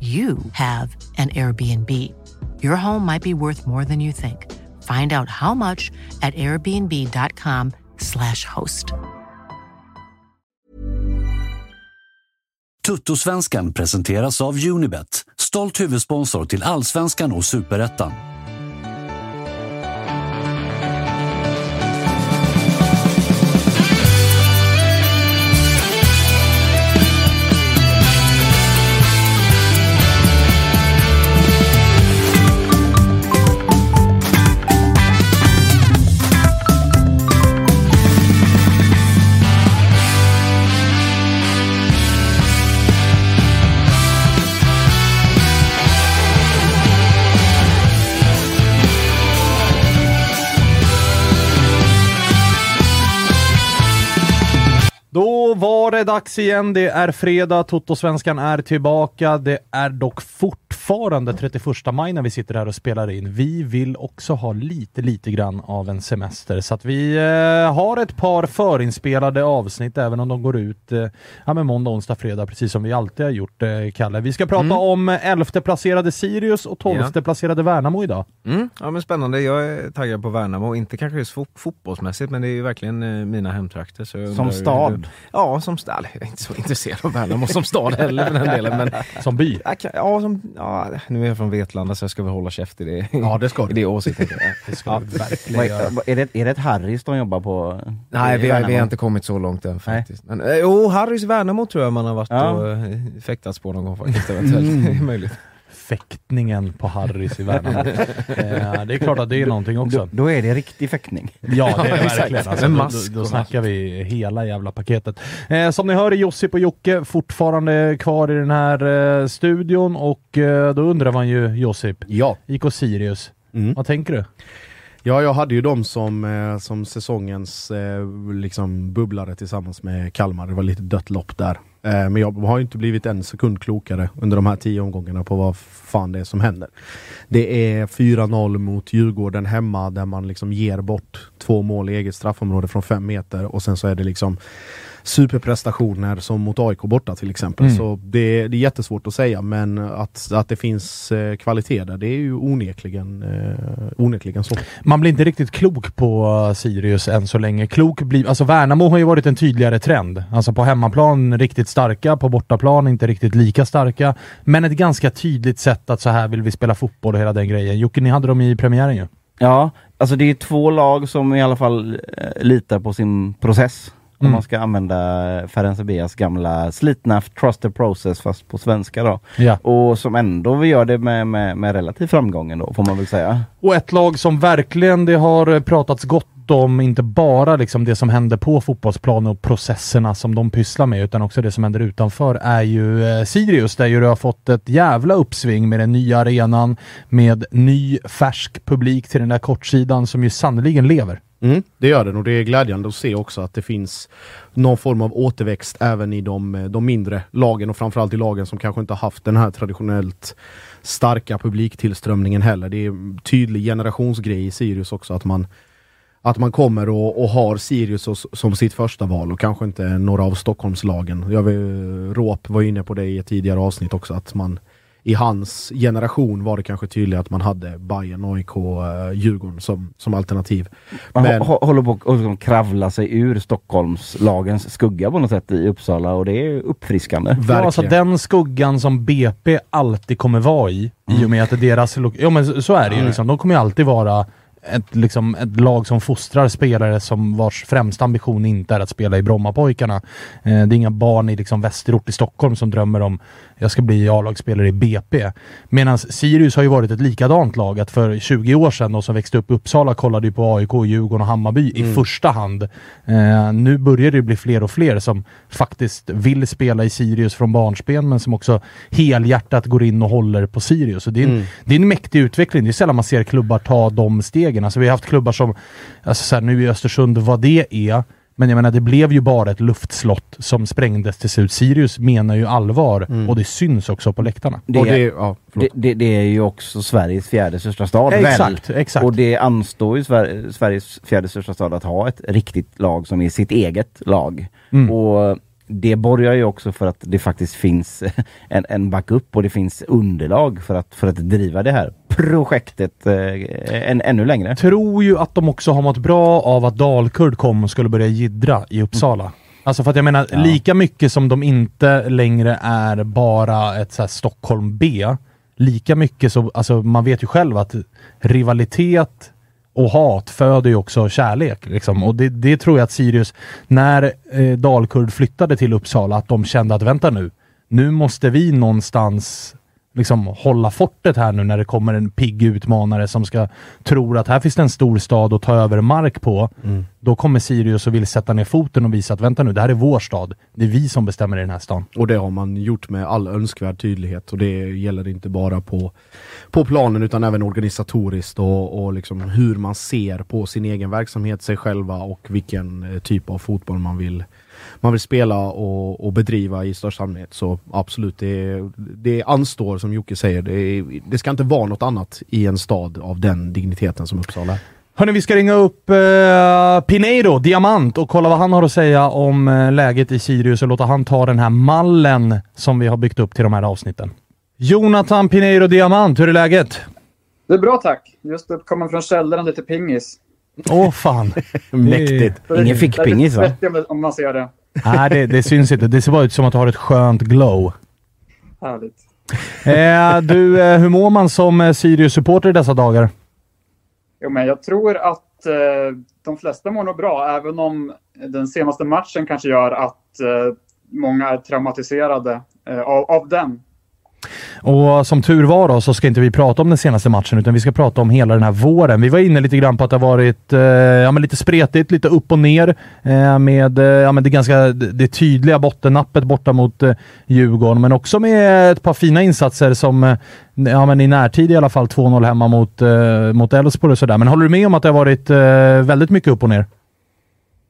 you have an Airbnb. Your home might be worth more than you think. Find out how much at airbnb.com/slash host. Tuttosvenskan presenteras av Unibet, stolt huvudsponsor till Allsvenskan och Superettan. Då var det dags igen. Det är fredag. Toto-svenskan är tillbaka. Det är dock fortfarande 31 maj när vi sitter här och spelar in. Vi vill också ha lite, lite grann av en semester. Så att vi eh, har ett par förinspelade avsnitt, även om de går ut eh, ja, med måndag, onsdag, fredag, precis som vi alltid har gjort, eh, Kalle. Vi ska prata Mm. om 11 placerade Sirius och 12 Ja. placerade Värnamo idag. Mm, ja men spännande, jag är taggad på Värnamo, inte kanske just fo- fotbollsmässigt men det är ju verkligen eh, mina hemtrakter. Som stad? Ja, som stad. Jag är inte så intresserad av Värnamo som stad heller för den delen. Men, Som by. ja, som, ja, nu är jag från Vetlanda så jag ska väl hålla käft i det, Ja, det ska i du. det. Det ska Ja. verkligen göra. är, det, är det ett Harrys de jobbar på? Nej, vi har, vi har inte kommit så långt än faktiskt. Men, eh, jo, Harrys Värnamo tror jag man har varit Ja. och eh, fäktats på någon gång faktiskt. Eventuellt. Är möjligt. Fäktningen på Harrys i Värnamo. eh, det är klart att det är någonting också. Då, då är det riktig fäktning. Ja, det är det verkligen. Alltså, då, då, då snackar vi hela jävla paketet. Eh, som ni hör är Josip och Jocke fortfarande kvar i den här eh, studion och då undrar man ju Josip, Ja. IK Sirius, Mm. vad tänker du? ja, jag hade ju dem som, som säsongens liksom bubblare tillsammans med Kalmar. Det var lite dött lopp där. Eh, men jag har ju inte blivit en sekund klokare under de här tio omgångarna på vad fan det är som händer. Det är 4-0 mot Djurgården hemma där man liksom ger bort två mål i eget straffområde från fem meter och sen så är det liksom superprestationer som mot AIK borta till exempel. Mm. Så det, det är jättesvårt att säga men att, att det finns eh, kvalitet där det är ju onekligen, eh, onekligen så. Man blir inte riktigt klok på eh, Sirius än så länge. Klok blir, alltså Värnamo har ju varit en tydligare trend. Alltså på hemmaplan riktigt starka, på bortaplan inte riktigt lika starka. Men ett ganska tydligt sätt att så här vill vi spela fotboll och hela den grejen. Jocke, ni hade dem i premiären ju. Ja, alltså det är två lag som i alla fall eh, litar på sin process. Om Mm. man ska använda Ferenc Ebias gamla slitna trust the process fast på svenska då. Ja. Och som ändå vi gör det med, med, med relativ framgång ändå får man väl säga. Och ett lag som verkligen det har eh, pratats gott om, inte bara liksom det som händer på fotbollsplanen och processerna som de pysslar med, utan också det som händer utanför, är ju eh, Sirius, där ju du har fått ett jävla uppsving med den nya arenan, med ny färsk publik till den där kortsidan som ju sannoliken lever. Mm, det gör den och det är glädjande att se också att det finns någon form av återväxt även i de, eh, de mindre lagen och framförallt i lagen som kanske inte haft den här traditionellt starka publiktillströmningen heller. Det är en tydlig generationsgrej i Sirius också att man att man kommer och, och har Sirius som sitt första val och kanske inte några av Stockholmslagen. Jag vill, Råp var inne på det i ett tidigare avsnitt också att man i hans generation var det kanske tydligt att man hade Bayern, AIK, eh, Djurgården som, som alternativ. Man Men- hå- håller på att liksom kravla sig ur Stockholmslagens skugga på något sätt i Uppsala och det är uppfriskande. Ja, alltså den skuggan som BP alltid kommer vara i, i och med att deras... Ja men så- så är det ju liksom. De kommer ju alltid vara ett, liksom, ett lag som fostrar spelare som vars främsta ambition inte är att spela i Brommapojkarna. Eh, det är inga barn i liksom, västerort i Stockholm som drömmer om jag ska bli A-lagsspelare i BP. Medan Sirius har ju varit ett likadant lag. Att för 20 år sedan, de som växte upp i Uppsala, kollade ju på AIK, Djurgården och Hammarby i första hand. Eh, nu börjar det bli fler och fler som faktiskt vill spela i Sirius från barnsben, men som också helhjärtat går in och håller på Sirius. Så det, är en, det är en mäktig utveckling. Det är sällan man ser klubbar ta de stegen. Alltså vi har haft klubbar som, alltså så här, nu i Östersund, vad det är, men jag menar, det blev ju bara ett luftslott som sprängdes till slut. Sirius menar ju allvar och det syns också på läktarna. Det, och det, ja, det, det, det är ju också Sveriges fjärde största stad. Exakt, väl? exakt. Och det anstår ju Sver Sveriges fjärde största stad att ha ett riktigt lag som är sitt eget lag. Mm. Och det borgar ju också för att det faktiskt finns en, en backup och det finns underlag för att, för att driva det här projektet eh, en, ännu längre. tror ju att de också har mått bra av att Dalkurd kom och skulle börja jiddra i Uppsala. Alltså för att jag menar, Ja. lika mycket som de inte längre är bara ett så Stockholm B, lika mycket så, alltså man vet ju själv att rivalitet och hat föder ju också kärlek. Liksom. Och det, det tror jag att Sirius, när eh, Dalkurd flyttade till Uppsala, att de kände att vänta nu, nu måste vi någonstans liksom hålla fortet här nu när det kommer en pigg utmanare som ska tror att här finns det en stor stad att ta över mark på. Då kommer Sirius och vill sätta ner foten och visa att vänta nu, det här är vår stad. Det är vi som bestämmer i den här stan. Och det har man gjort med all önskvärd tydlighet och det gäller inte bara på, på planen utan även organisatoriskt och, och liksom hur man ser på sin egen verksamhet, sig själva och vilken eh, typ av fotboll man vill, man vill spela och, och bedriva i största allmänhet. Så absolut, det, det anstår som Jocke säger. Det, det ska inte vara något annat i en stad av den digniteten som Uppsala är. Hörni, vi ska ringa upp eh, Pineiro, Diamant, och kolla vad han har att säga om eh, läget i Sirius och låta han ta den här mallen som vi har byggt upp till de här avsnitten. Jonathan Pineiro Diamant, hur är läget? Det är bra tack. Just uppkommen från källaren lite pingis. Åh fan! Mäktigt! Ingen fick pingis, va? Om man ser det. Nej, det, det syns inte. Det ser bara ut som att du har ett skönt glow. Härligt. Eh, du, eh, hur mår man som eh, Sirius-supporter i dessa dagar? Jo, men jag tror att eh, de flesta mår nog bra, även om den senaste matchen kanske gör att eh, många är traumatiserade eh, av, av den. Och som tur var då så ska inte vi prata om den senaste matchen utan vi ska prata om hela den här våren. Vi var inne lite grann på att det har varit eh, ja, men lite spretigt, lite upp och ner eh, med eh, ja, men det ganska det tydliga bottennappet borta mot eh, Djurgården men också med ett par fina insatser som eh, ja, men i närtid i alla fall 2-0 hemma mot, eh, mot Elfsborg och sådär. Men håller du med om att det har varit eh, väldigt mycket upp och ner?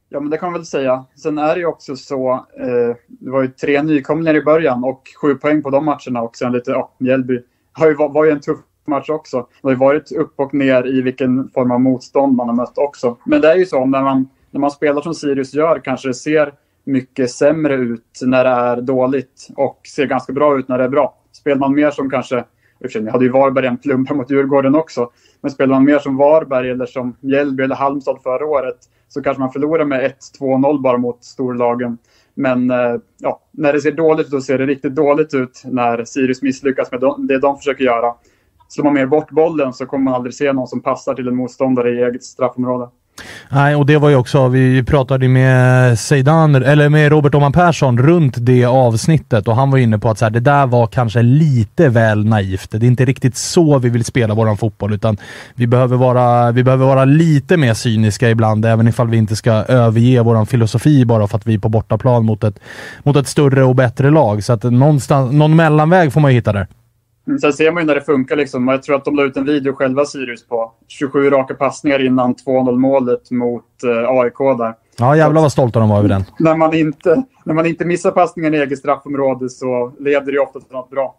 Ja, men det kan man väl säga. Sen är det ju också så, eh, det var ju tre nykomlingar i början och sju poäng på de matcherna och sen lite, ja, Mjällby har ju, var, var ju en tuff match också. Det har ju varit upp och ner i vilken form av motstånd man har mött också. Men det är ju så, när man, när man spelar som Sirius gör kanske det ser mycket sämre ut när det är dåligt och ser ganska bra ut när det är bra. Spelar man mer som kanske, i och för sig, ni hade ju Varberg en plumpa mot Djurgården också, men spelar man mer som Varberg eller som Mjällby eller Halmstad förra året så kanske man förlorar med 1-2-0 bara mot storlagen. Men eh, ja, när det ser dåligt ut, då ser det riktigt dåligt ut när Sirius misslyckas med det de försöker göra. Slår man mer bort bollen så kommer man aldrig se någon som passar till en motståndare i eget straffområde. Nej, och det var ju också, vi pratade med Zeidan, eller med Robert Oman Persson runt det avsnittet och han var inne på att så här, det där var kanske lite väl naivt. Det är inte riktigt så vi vill spela vår fotboll utan vi behöver vara, vi behöver vara lite mer cyniska ibland även ifall vi inte ska överge vår filosofi bara för att vi är på bortaplan mot ett, mot ett större och bättre lag. Så att någonstans, någon mellanväg får man ju hitta där. Mm, Sen ser man ju när det funkar. Liksom. Jag tror att de la ut en video själva, Sirius, på 27 raka passningar innan 2-0 målet mot eh, AIK där. Ja, jävlar vad stolta de var över den. När man inte, när man inte missar passningen i eget straffområde så leder det ofta till något bra.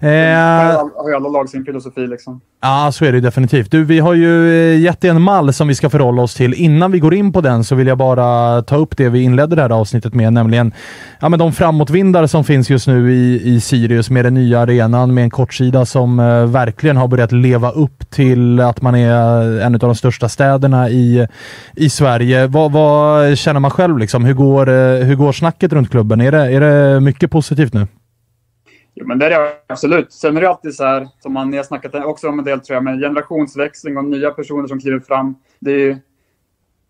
Eh, har ju alla lag sin filosofi liksom. Ja, så är det definitivt. Du, vi har ju eh, gett dig en mall som vi ska förhålla oss till. Innan vi går in på den så vill jag bara ta upp det vi inledde det här avsnittet med, nämligen ja, men de framåtvindar som finns just nu i, i Sirius med den nya arenan med en kortsida som eh, verkligen har börjat leva upp till att man är en av de största städerna i, i Sverige. Vad, vad känner man själv? Liksom? Hur, går, eh, hur går snacket runt klubben? Är det, är det mycket positivt nu? Jo, men det är det absolut. Sen är det alltid så här, som man, ni har snackat också om en del tror jag, med generationsväxling och nya personer som kliver fram. Det är ju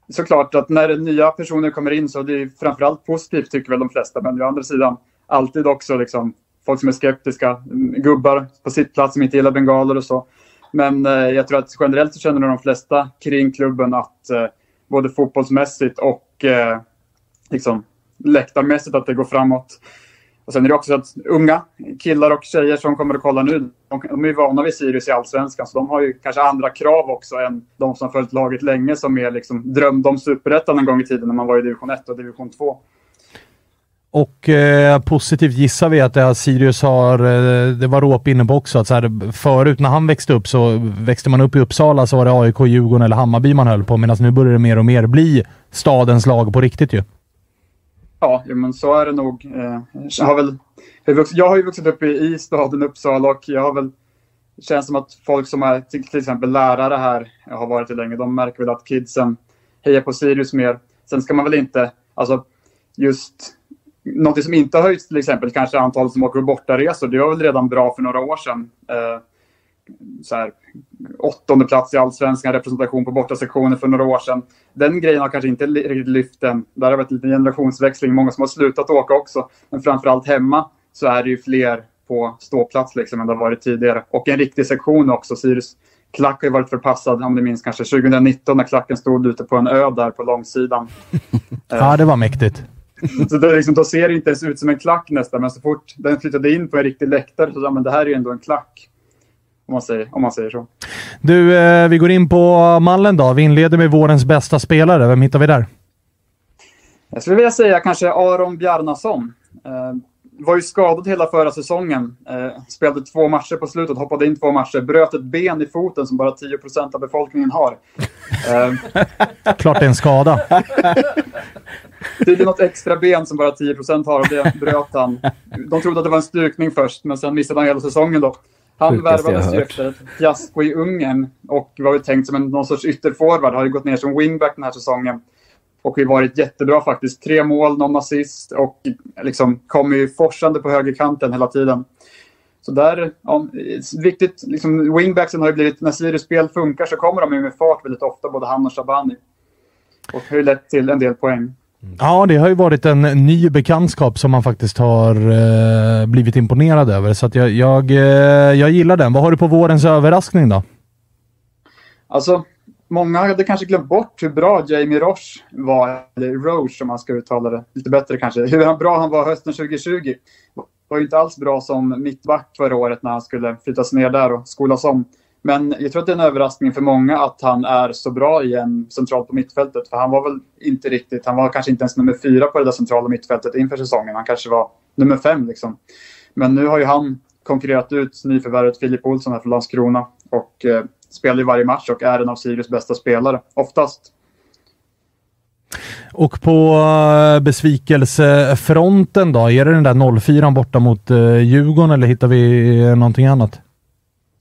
såklart att när nya personer kommer in så är det framförallt positivt tycker väl de flesta. Men å andra sidan alltid också liksom folk som är skeptiska, gubbar på sitt plats som inte gillar bengaler och så. Men eh, jag tror att generellt så känner nog de flesta kring klubben att eh, både fotbollsmässigt och eh, liksom läktarmässigt att det går framåt. Och sen är det också att unga killar och tjejer som kommer att kolla nu, de, de är ju vana vid Sirius i Allsvenskan, så de har ju kanske andra krav också än de som följt laget länge, som är liksom drömde om superettan en gång i tiden när man var i division 1 och division 2. Och eh, positivt gissar vi att det här Sirius har, eh, det var Råp inne på också, att så här, förut när han växte upp så växte man upp i Uppsala så var det AIK, Djurgården eller Hammarby man höll på, medan nu börjar det mer och mer bli stadens lag på riktigt ju. Ja, jo, men så är det nog. Eh, jag, har väl, jag, har ju vuxit upp i, staden Uppsala och jag har väl det känns som att folk som är till, exempel lärare här, har varit det länge, de märker väl att kidsen hejar på Sirius mer. Sen ska man väl inte, alltså just någonting som inte har höjts till exempel, kanske antalet som åker på bortaresor, det var väl redan bra för några år sedan. Eh, så här, åttonde plats i allsvenskan, representation på bortasektioner för några år sedan. Den grejen har kanske inte riktigt lyft än. Där har varit lite generationsväxling, många som har slutat åka också. Men framförallt hemma så är det ju fler på ståplats liksom än det har varit tidigare. Och en riktig sektion också. Sirius klack har ju varit förpassad, om du minns kanske 2019 när klacken stod ute på en ö där på långsidan. Ja, det var mäktigt. Så det liksom, då ser det inte ens ut som en klack nästan, men så fort den flyttade in på en riktig läktare så sa men det här är ju ändå en klack. Om man säger, om man säger så. Du, eh, vi går in på mallen då. Vi inleder med vårens bästa spelare. Vem hittar vi där? Jag skulle vilja säga kanske Aron Bjarnason. Eh, var ju skadad hela förra säsongen. Eh, spelade två matcher på slutet, hoppade in två matcher, bröt ett ben i foten som bara 10% av befolkningen har. Eh, Klart det är en skada. det är något extra ben som bara 10% har och det bröt han. De trodde att det var en stukning först, men sen missade han hela säsongen då. Han värvades ju efter ett fiasko i Ungern och var ju tänkt som en, någon sorts ytterforward. Har ju gått ner som wingback den här säsongen. Och har varit jättebra faktiskt. Tre mål, någon assist och liksom kommer ju forsande på högerkanten hela tiden. Så där, ja, viktigt, liksom wingbacksen har ju blivit, när Sirius spel funkar så kommer de ju med fart väldigt ofta, både han och Shabani. Och har ju lett till en del poäng. Ja, det har ju varit en ny bekantskap som man faktiskt har eh, blivit imponerad över. Så att jag, jag, eh, jag gillar den. Vad har du på vårens överraskning då? Alltså, många hade kanske glömt bort hur bra Jamie Roche var, eller Roche om man ska uttala det lite bättre kanske. Hur bra han var hösten 2020. Var ju inte alls bra som mittback förra året när han skulle flyttas ner där och skolas om. Men jag tror att det är en överraskning för många att han är så bra igen centralt på mittfältet. För han var väl inte riktigt, han var kanske inte ens nummer fyra på det där centrala mittfältet inför säsongen. Han kanske var nummer fem liksom. Men nu har ju han konkurrerat ut nyförvärvet Filip Olsson här från Landskrona. Och eh, spelar ju varje match och är en av Sirius bästa spelare. Oftast. Och på eh, besvikelsefronten då? Är det den där 04 borta mot eh, Djurgården eller hittar vi eh, någonting annat?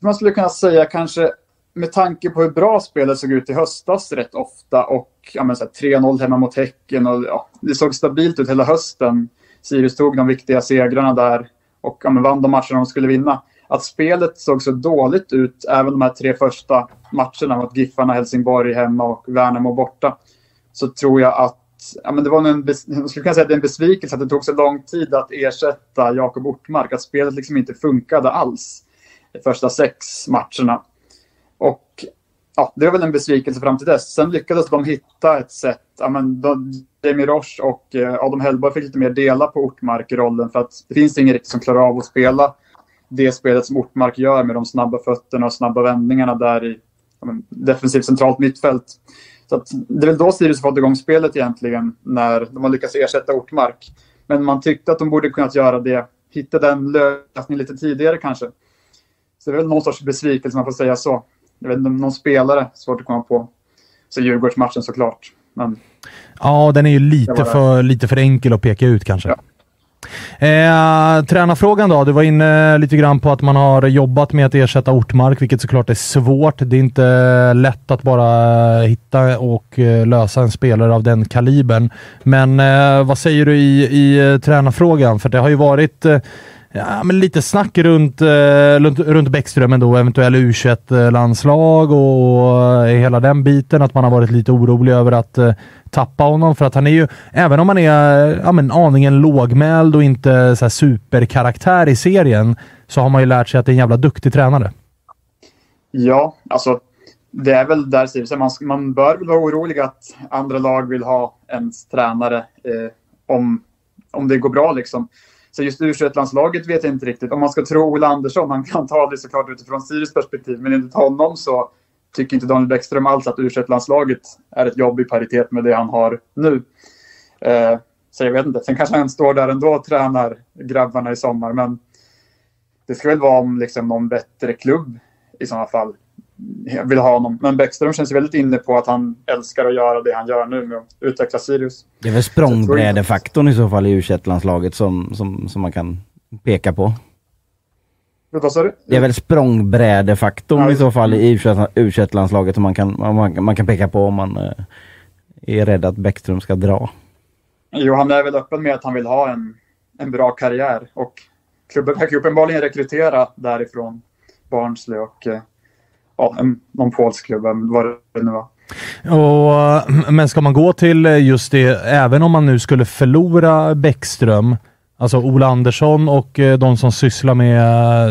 Man skulle kunna säga kanske med tanke på hur bra spelet såg ut i höstas rätt ofta och ja, 3-0 hemma mot Häcken och ja, det såg stabilt ut hela hösten. Sirius tog de viktiga segrarna där och ja, men vann de matcherna de skulle vinna. Att spelet såg så dåligt ut även de här tre första matcherna mot Giffarna, Helsingborg hemma och Värnamo borta så tror jag att ja, men det var en, jag skulle kunna säga att det är en besvikelse att det tog så lång tid att ersätta Jakob Ortmark. Att spelet liksom inte funkade alls första sex matcherna. Och ja, det var väl en besvikelse fram till dess. Sen lyckades de hitta ett sätt. Ja, men Jamie Roche och eh, Adam Hellborg fick lite mer dela på Ortmark-rollen för att det finns ingen riktigt som klarar av att spela det spelet som Ortmark gör med de snabba fötterna och snabba vändningarna där i ja, men, defensivt centralt mittfält. Så att, det är väl då Sirius fått igång spelet egentligen, när de har lyckats ersätta Ortmark. Men man tyckte att de borde kunnat göra det, hitta den lösningen lite tidigare kanske. Så det är väl någon sorts besvikelse, man får säga så. Jag vet inte, någon spelare, svårt att komma på. Så Djurgårdsmatchen såklart. Men Ja, den är ju lite för, lite för enkel att peka ut kanske. Ja. Eh, tränarfrågan då? Du var inne lite grann på att man har jobbat med att ersätta Ortmark, vilket såklart är svårt. Det är inte lätt att bara hitta och eh, lösa en spelare av den kalibern. Men eh, vad säger du i, i eh, tränarfrågan? För det har ju varit eh, Ja, men lite snack runt, eh, runt, runt Bäckström ändå, eventuell U21-landslag eh, och eh, hela den biten. Att man har varit lite orolig över att eh, tappa honom. För att han är ju, även om han är eh, ja, men aningen lågmäld och inte så här superkaraktär i serien, så har man ju lärt sig att det är en jävla duktig tränare. Ja, alltså det är väl där man, man bör väl vara orolig att andra lag vill ha en tränare eh, om, om det går bra liksom. Så just u landslaget vet jag inte riktigt. Om man ska tro Ola Andersson, han kan ta det såklart utifrån Sirius perspektiv, men enligt honom så tycker inte Daniel Bäckström alls att u landslaget är ett jobb i paritet med det han har nu. Eh, så jag vet inte. Sen kanske han står där ändå och tränar grabbarna i sommar, men det ska väl vara om liksom någon bättre klubb i sådana fall vill ha honom. Men Bäckström känns väldigt inne på att han älskar att göra det han gör nu med att utveckla Sirius. Det är väl språngbrädefaktorn i så fall i u landslaget som, som, som man kan peka på. Vad sa du? Det är väl språngbrädefaktorn Ja, i så fall i u landslaget som man kan, man, man kan peka på om man eh, är rädd att Bäckström ska dra. Jo, han är väl öppen med att han vill ha en, en bra karriär och klubben verkar uppenbarligen rekrytera därifrån Barnsley och eh, ja, någon polsk klubb, vad det nu var. Och, eh, men ska man gå till eh, just det, även om man nu skulle förlora Bäckström, alltså Ola Andersson och eh, de som sysslar med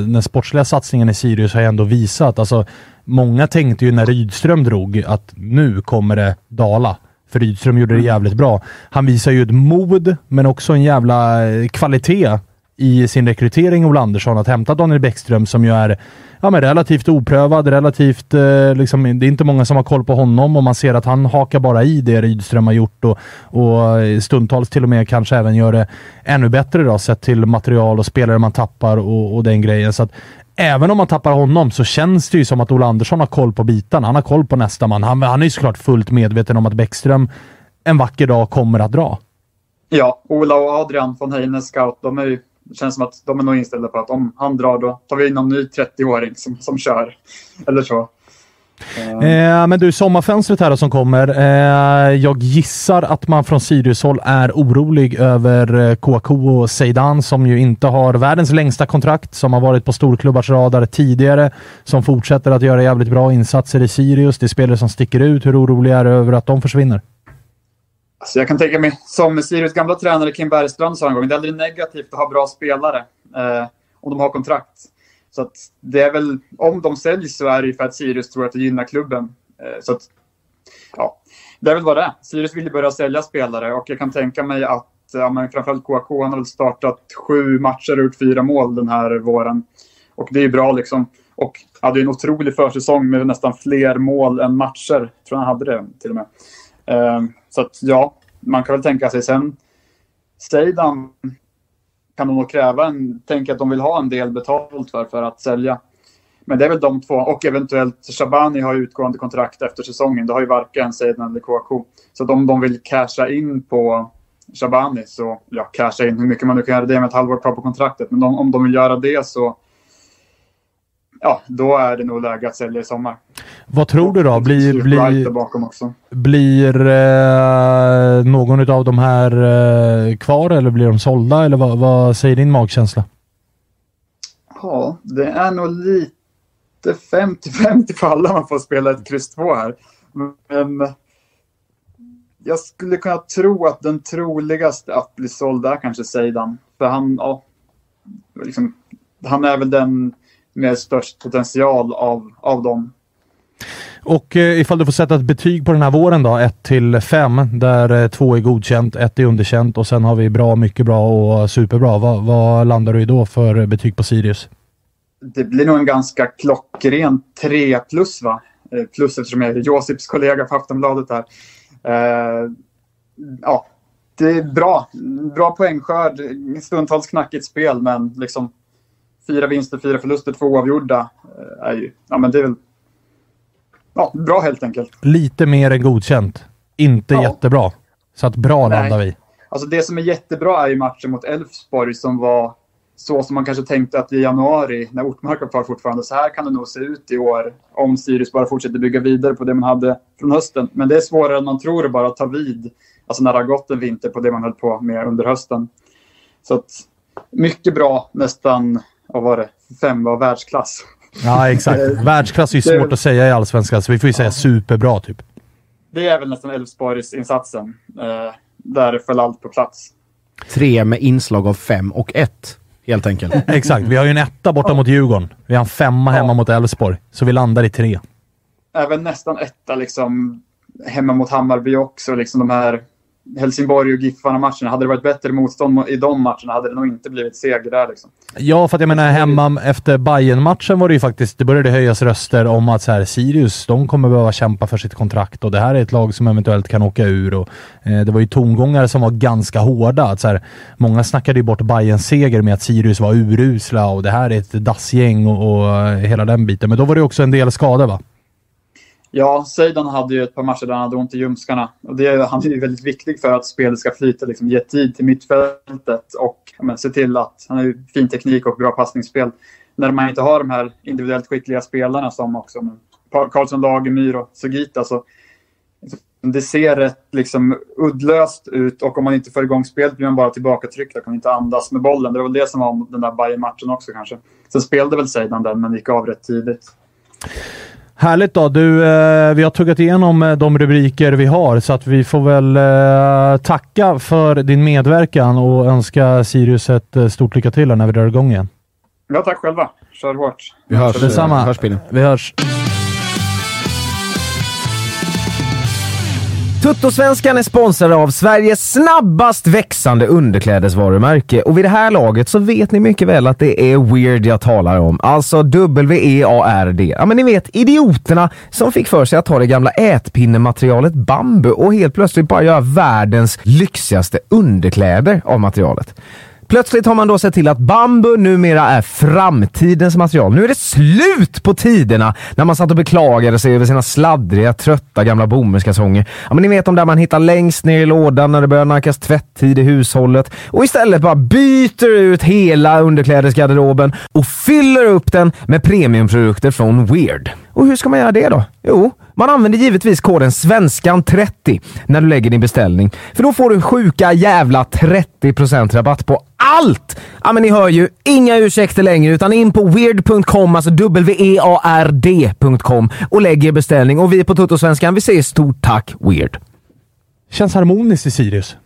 den sportsliga satsningen i Sirius har ju ändå visat, alltså många tänkte ju när Rydström drog att nu kommer det dala. För Rydström gjorde det jävligt bra. Han visar ju ett mod, men också en jävla kvalitet i sin rekrytering, Ola Andersson, att hämta Daniel Bäckström som ju är ja, men relativt oprövad, relativt, eh, liksom, det är inte många som har koll på honom och man ser att han hakar bara i det Rydström har gjort och, och eh, stundtals till och med kanske även gör det ännu bättre då, sett till material och spelare man tappar och, och den grejen. Så att, Även om man tappar honom så känns det ju som att Ola Andersson har koll på bitarna. Han har koll på nästa man. Han, han är ju såklart fullt medveten om att Bäckström en vacker dag kommer att dra. Ja, Ola och Adrian von Heine Scout, de är ju det känns som att de är nog inställda på att om han drar då tar vi in någon ny 30-åring som, som kör. Eller så. Eh, eh men du, sommarfönstret här som kommer. Eh, jag gissar att man från Sirius-håll är orolig över eh, KK och Zeidan som ju inte har världens längsta kontrakt, som har varit på storklubbars radar tidigare, som fortsätter att göra jävligt bra insatser i Sirius. Det är spelare som sticker ut. Hur orolig är du över att de försvinner? Alltså jag kan tänka mig, som Sirius gamla tränare Kim Bergstrand sa en gång, det är aldrig negativt att ha bra spelare eh, om de har kontrakt. Så att det är väl, om de säljs så är det ju för att Sirius tror att det gynnar klubben. Eh, så att, ja, det är väl vad det är. Sirius vill ju börja sälja spelare och jag kan tänka mig att ja, men framförallt KK, har väl startat sju matcher och gjort fyra mål den här våren. Och det är ju bra liksom. Och hade en otrolig försäsong med nästan fler mål än matcher. Jag tror han hade det till och med. Eh, så att ja, man kan väl tänka sig sen. Seidan kan de nog kräva en, tänka att de vill ha en del betalt för, för att sälja. Men det är väl de två och eventuellt Shabani har utgående kontrakt efter säsongen. Det har ju varken Seidan eller KK. Så om de vill casha in på Shabani så, ja, casha in hur mycket man nu kan göra det med ett halvår kvar på kontraktet. Men de, om de vill göra det så ja, då är det nog läge att sälja i sommar. Vad tror du då? Blir, blir, bakom också. blir eh, någon av de här eh, kvar eller blir de sålda? Eller vad, vad säger din magkänsla? Ja, det är nog lite 50-50 för alla man får spela ett kryss 2 här. Men jag skulle kunna tro att den troligaste att bli såld är kanske Seidan. För han, ja, liksom, han är väl den med störst potential av, av dem. Och eh, ifall du får sätta ett betyg på den här våren då, 1 till 5, där 2 eh, är godkänt, 1 är underkänt och sen har vi bra, mycket bra och superbra. Vad, vad landar du i då för betyg på Sirius? det blir nog en ganska klockren 3 plus va? Eh, plus eftersom jag är Josips kollega på Aftonbladet här. Eh, ja, det är bra. Bra poängskörd. Stundtals knackigt spel, men liksom fyra vinster, fyra förluster, två avgjorda eh, är ju, ja men det är väl ja, bra helt enkelt. Lite mer än godkänt. Inte Ja. jättebra. Så att bra Nej. landar vi. Alltså det som är jättebra är ju matchen mot Elfsborg som var så som man kanske tänkte att i januari, när Ortmark var kvar fortfarande, så här kan det nog se ut i år om Sirius bara fortsätter bygga vidare på det man hade från hösten. Men det är svårare än man tror att bara ta vid, alltså när det har gått en vinter på det man höll på med under hösten. Så att mycket bra, nästan, vad var det, fem var världsklass. Ja, exakt. Världsklass är ju Det svårt att säga i Allsvenskan, så vi får ju säga superbra typ. Det är väl nästan Elfsborgs insatsen. Eh, där föll allt på plats. Tre med inslag av fem och ett, helt enkelt. Exakt. Vi har ju en etta borta mot Djurgården. Vi har en femma hemma mot Elfsborg. Så vi landar i tre. även nästan etta liksom, hemma mot Hammarby också. Liksom de här Helsingborg och Giffarna-matcherna. Hade det varit bättre motstånd i de matcherna hade det nog inte blivit seger där. Liksom. Ja, för att jag menar hemma efter bayern matchen var det ju faktiskt, det började höjas röster om att så här, Sirius, de kommer behöva kämpa för sitt kontrakt och det här är ett lag som eventuellt kan åka ur. Och, eh, det var ju tongångar som var ganska hårda. Att, så här, många snackade ju bort Bayerns seger med att Sirius var urusla och det här är ett dassgäng och, och eh, hela den biten. Men då var det också en del skador va? Ja, Seidan hade ju ett par matcher där han hade ont i ljumskarna. Och det, han är ju väldigt viktig för att spelet ska flyta. Liksom, ge tid till mittfältet och men, se till att han har ju fin teknik och bra passningsspel. När man inte har de här individuellt skickliga spelarna som också men, Karlsson, Lagemyr och Sugita så liksom, det ser rätt liksom, uddlöst ut och om man inte får igång spelet blir man bara tillbakatryckt och kan inte andas med bollen. Det var väl det som var den där Bayern-matchen också kanske. Sen spelade väl Seidan den men gick av rätt tidigt. Härligt då. Du, eh, vi har tuggat igenom eh, de rubriker vi har så att vi får väl eh, tacka för din medverkan och önska Sirius ett eh, stort lycka till när vi drar igång igen. Ja, tack själva. Kör hårt. Vi hörs. Detsamma. Hörs, Pille. Vi hörs. Tuttosvenskan är sponsrad av Sveriges snabbast växande underklädesvarumärke och vid det här laget så vet ni mycket väl att det är Weird jag talar om. Alltså W-E-A-R-D. Ja men ni vet, idioterna som fick för sig att ta det gamla ätpinnematerialet bambu och helt plötsligt bara göra världens lyxigaste underkläder av materialet. Plötsligt har man då sett till att bambu numera är framtidens material. Nu är det slut på tiderna när man satt och beklagade sig över sina sladdriga, trötta gamla bomullskalsonger. Ja, men ni vet de där man hittar längst ner i lådan när det börjar nackas tvätttid i hushållet och istället bara byter ut hela underklädesgarderoben och fyller upp den med premiumprodukter från Weird. Och hur ska man göra det då? Jo, man använder givetvis koden SVENSKAN30 när du lägger din beställning. För då får du sjuka jävla 30% rabatt på allt! Ja men ni hör ju, inga ursäkter längre utan in på weird.com, alltså W-E-A-R-D.com och lägg er beställning. Och vi på Tuttosvenskan, vi säger stort tack Weird. Känns harmoniskt i Sirius.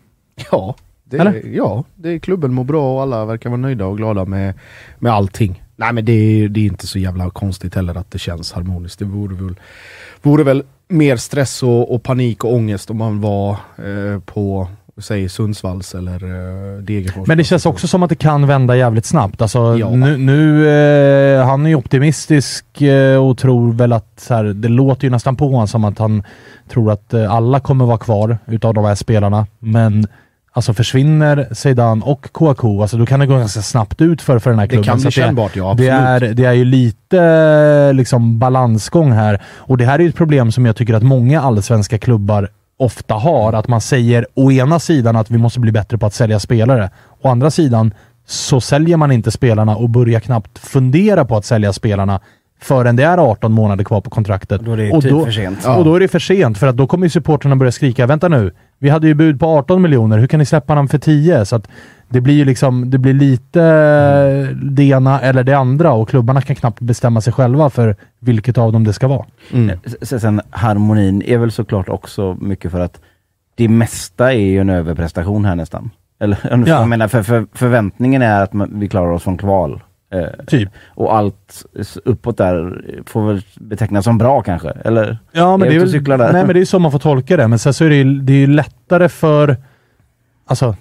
Ja, det, Eller? ja det, klubben mår bra och alla verkar vara nöjda och glada med, med allting. Nej men det, är- det är inte så jävla konstigt heller att det känns harmoniskt. Det vore väl, vore väl mer stress och, och panik och ångest om man var eh, på säg Sundsvalls eller eh, Degerfors. Men det känns också som att det kan vända jävligt snabbt. Alltså, Ja. nu, nu, eh, han är ju optimistisk eh, och tror väl att, så här, det låter ju nästan på honom som att han tror att eh, alla kommer vara kvar utav de här spelarna. Men alltså försvinner Zeidan och Kouakou, alltså då kan det gå ganska snabbt ut för, för den här Det klubben. kan bli kännbart, ja, det, absolut. är, det är ju lite liksom balansgång här. Och det här är ju ett problem som jag tycker att många allsvenska klubbar ofta har. Att man säger å ena sidan att vi måste bli bättre på att sälja spelare. Å andra sidan så säljer man inte spelarna och börjar knappt fundera på att sälja spelarna förrän det är 18 månader kvar på kontraktet. Då är det och typ då, för sent. Och då är det för sent, för att då kommer ju supporterna börja skrika “Vänta nu, vi hade ju bud på 18 miljoner, hur kan ni släppa honom för 10?” Så att det blir ju liksom, det blir lite eh, det ena eller det andra och klubbarna kan knappt bestämma sig själva för vilket av dem det ska vara. Mm. Sen harmonin är väl såklart också mycket för att det mesta är ju en överprestation här nästan. Eller Ja. jag menar, för, för, förväntningen är att man, vi klarar oss från kval. Eh, Typ. Och allt uppåt där får väl betecknas som bra kanske? Eller? Ja, men Är det är, väl, där. nej, men det är så man får tolka det. Men sen så är det ju, det är ju lättare för... Alltså,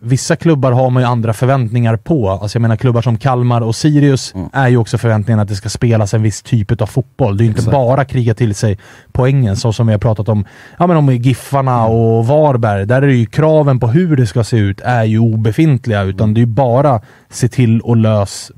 vissa klubbar har man ju andra förväntningar på. Alltså jag menar klubbar som Kalmar och Sirius är ju också förväntningen att det ska spelas en viss typ av fotboll. Det är ju inte Exakt. bara kriga till sig poängen så som vi har pratat om, ja men om Giffarna och Varberg. Där är det ju kraven på hur det ska se ut är ju obefintliga utan det är ju bara se till och lös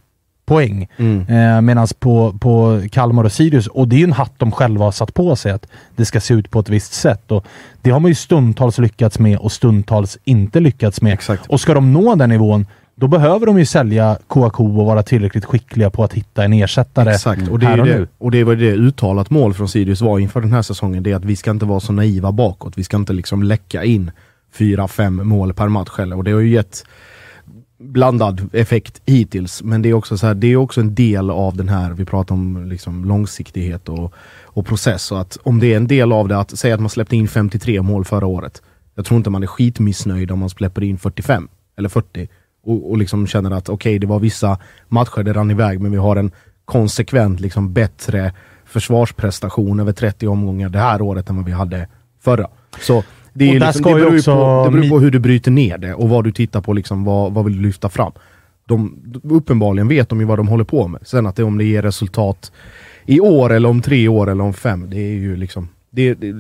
poäng. Eh, Medan på, på Kalmar och Sirius, och det är ju en hatt de själva har satt på sig, att det ska se ut på ett visst sätt. Och det har man ju stundtals lyckats med och stundtals inte lyckats med. Exakt. Och ska de nå den nivån, då behöver de ju sälja KK och vara tillräckligt skickliga på att hitta en ersättare Exakt, och det, är och det, nu. och det var det uttalat mål från Sirius var inför den här säsongen. Det är att vi ska inte vara så naiva bakåt. Vi ska inte liksom läcka in fyra, fem mål per match heller. Och det har ju gett blandad effekt hittills. Men det är också så här, det är också en del av den här, vi pratar om liksom långsiktighet och, och process. Och att om det är en del av det, att säga att man släppte in 53 mål förra året. Jag tror inte man är skitmissnöjd om man släpper in 45 eller 40 och, och liksom känner att okej, det var vissa matcher det rann iväg, men vi har en konsekvent liksom bättre försvarsprestation över 30 omgångar det här året än vad vi hade förra. Så det, Och är där liksom, det, beror också på, det beror på hur du bryter ner det och vad du tittar på, liksom, vad, vad vill du lyfta fram. De, uppenbarligen vet de ju vad de håller på med. Sen att det, om det ger resultat i år eller om tre år eller om fem, det är ju liksom... Det, det,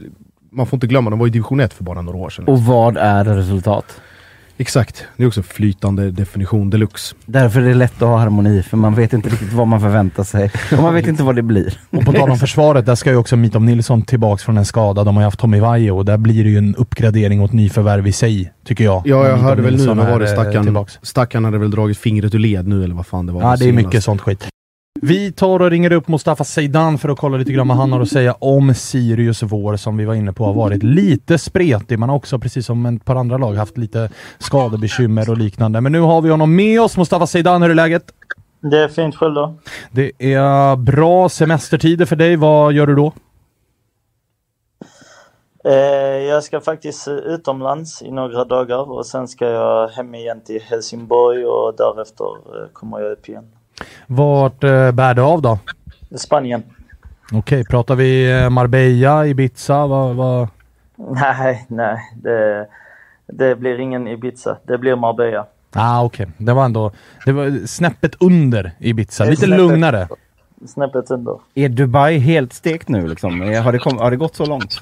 man får inte glömma, de var i division 1 för bara några år sedan. Och vad är resultat? Exakt, det är också flytande definition deluxe. Därför är det lätt att ha harmoni, för man vet inte riktigt vad man förväntar sig. Och man vet inte vad det blir. Och på tal om försvaret, där ska ju också Mitov Nilsson tillbaks från en skada. De har ju haft Tommy Vaiho och där blir det ju en uppgradering och ett nyförvärv i sig, tycker jag. Ja, jag Mitov hörde väl nu, vad var det, är, eh, stackarn hade väl dragit fingret ur led nu eller vad fan det var. Ja, det är senast. mycket sånt skit. Vi tar och ringer upp Mustafa Zeidan för att kolla lite grann vad han har att säga om Sirius vår som vi var inne på har varit lite spretig. Man har också, precis som ett par andra lag, haft lite skadebekymmer och liknande. Men nu har vi honom med oss. Mustafa Zeidan, hur är läget? Det är fint själv då. Det är bra semestertider för dig. Vad gör du då? Eh, jag ska faktiskt utomlands i några dagar och sen ska jag hem igen till Helsingborg och därefter eh, kommer jag upp igen. Vart eh, bär det av då? Spanien. Okej, pratar vi eh, Marbella, Ibiza? Vad, vad? Nej, nej. Det, det blir ingen Ibiza. Det blir Marbella. Ah, okej. Det var ändå det var snäppet under Ibiza. Lite Snäppet- lugnare. Snäppet under. Är Dubai helt stekt nu liksom? Har det, kom, har det gått så långt?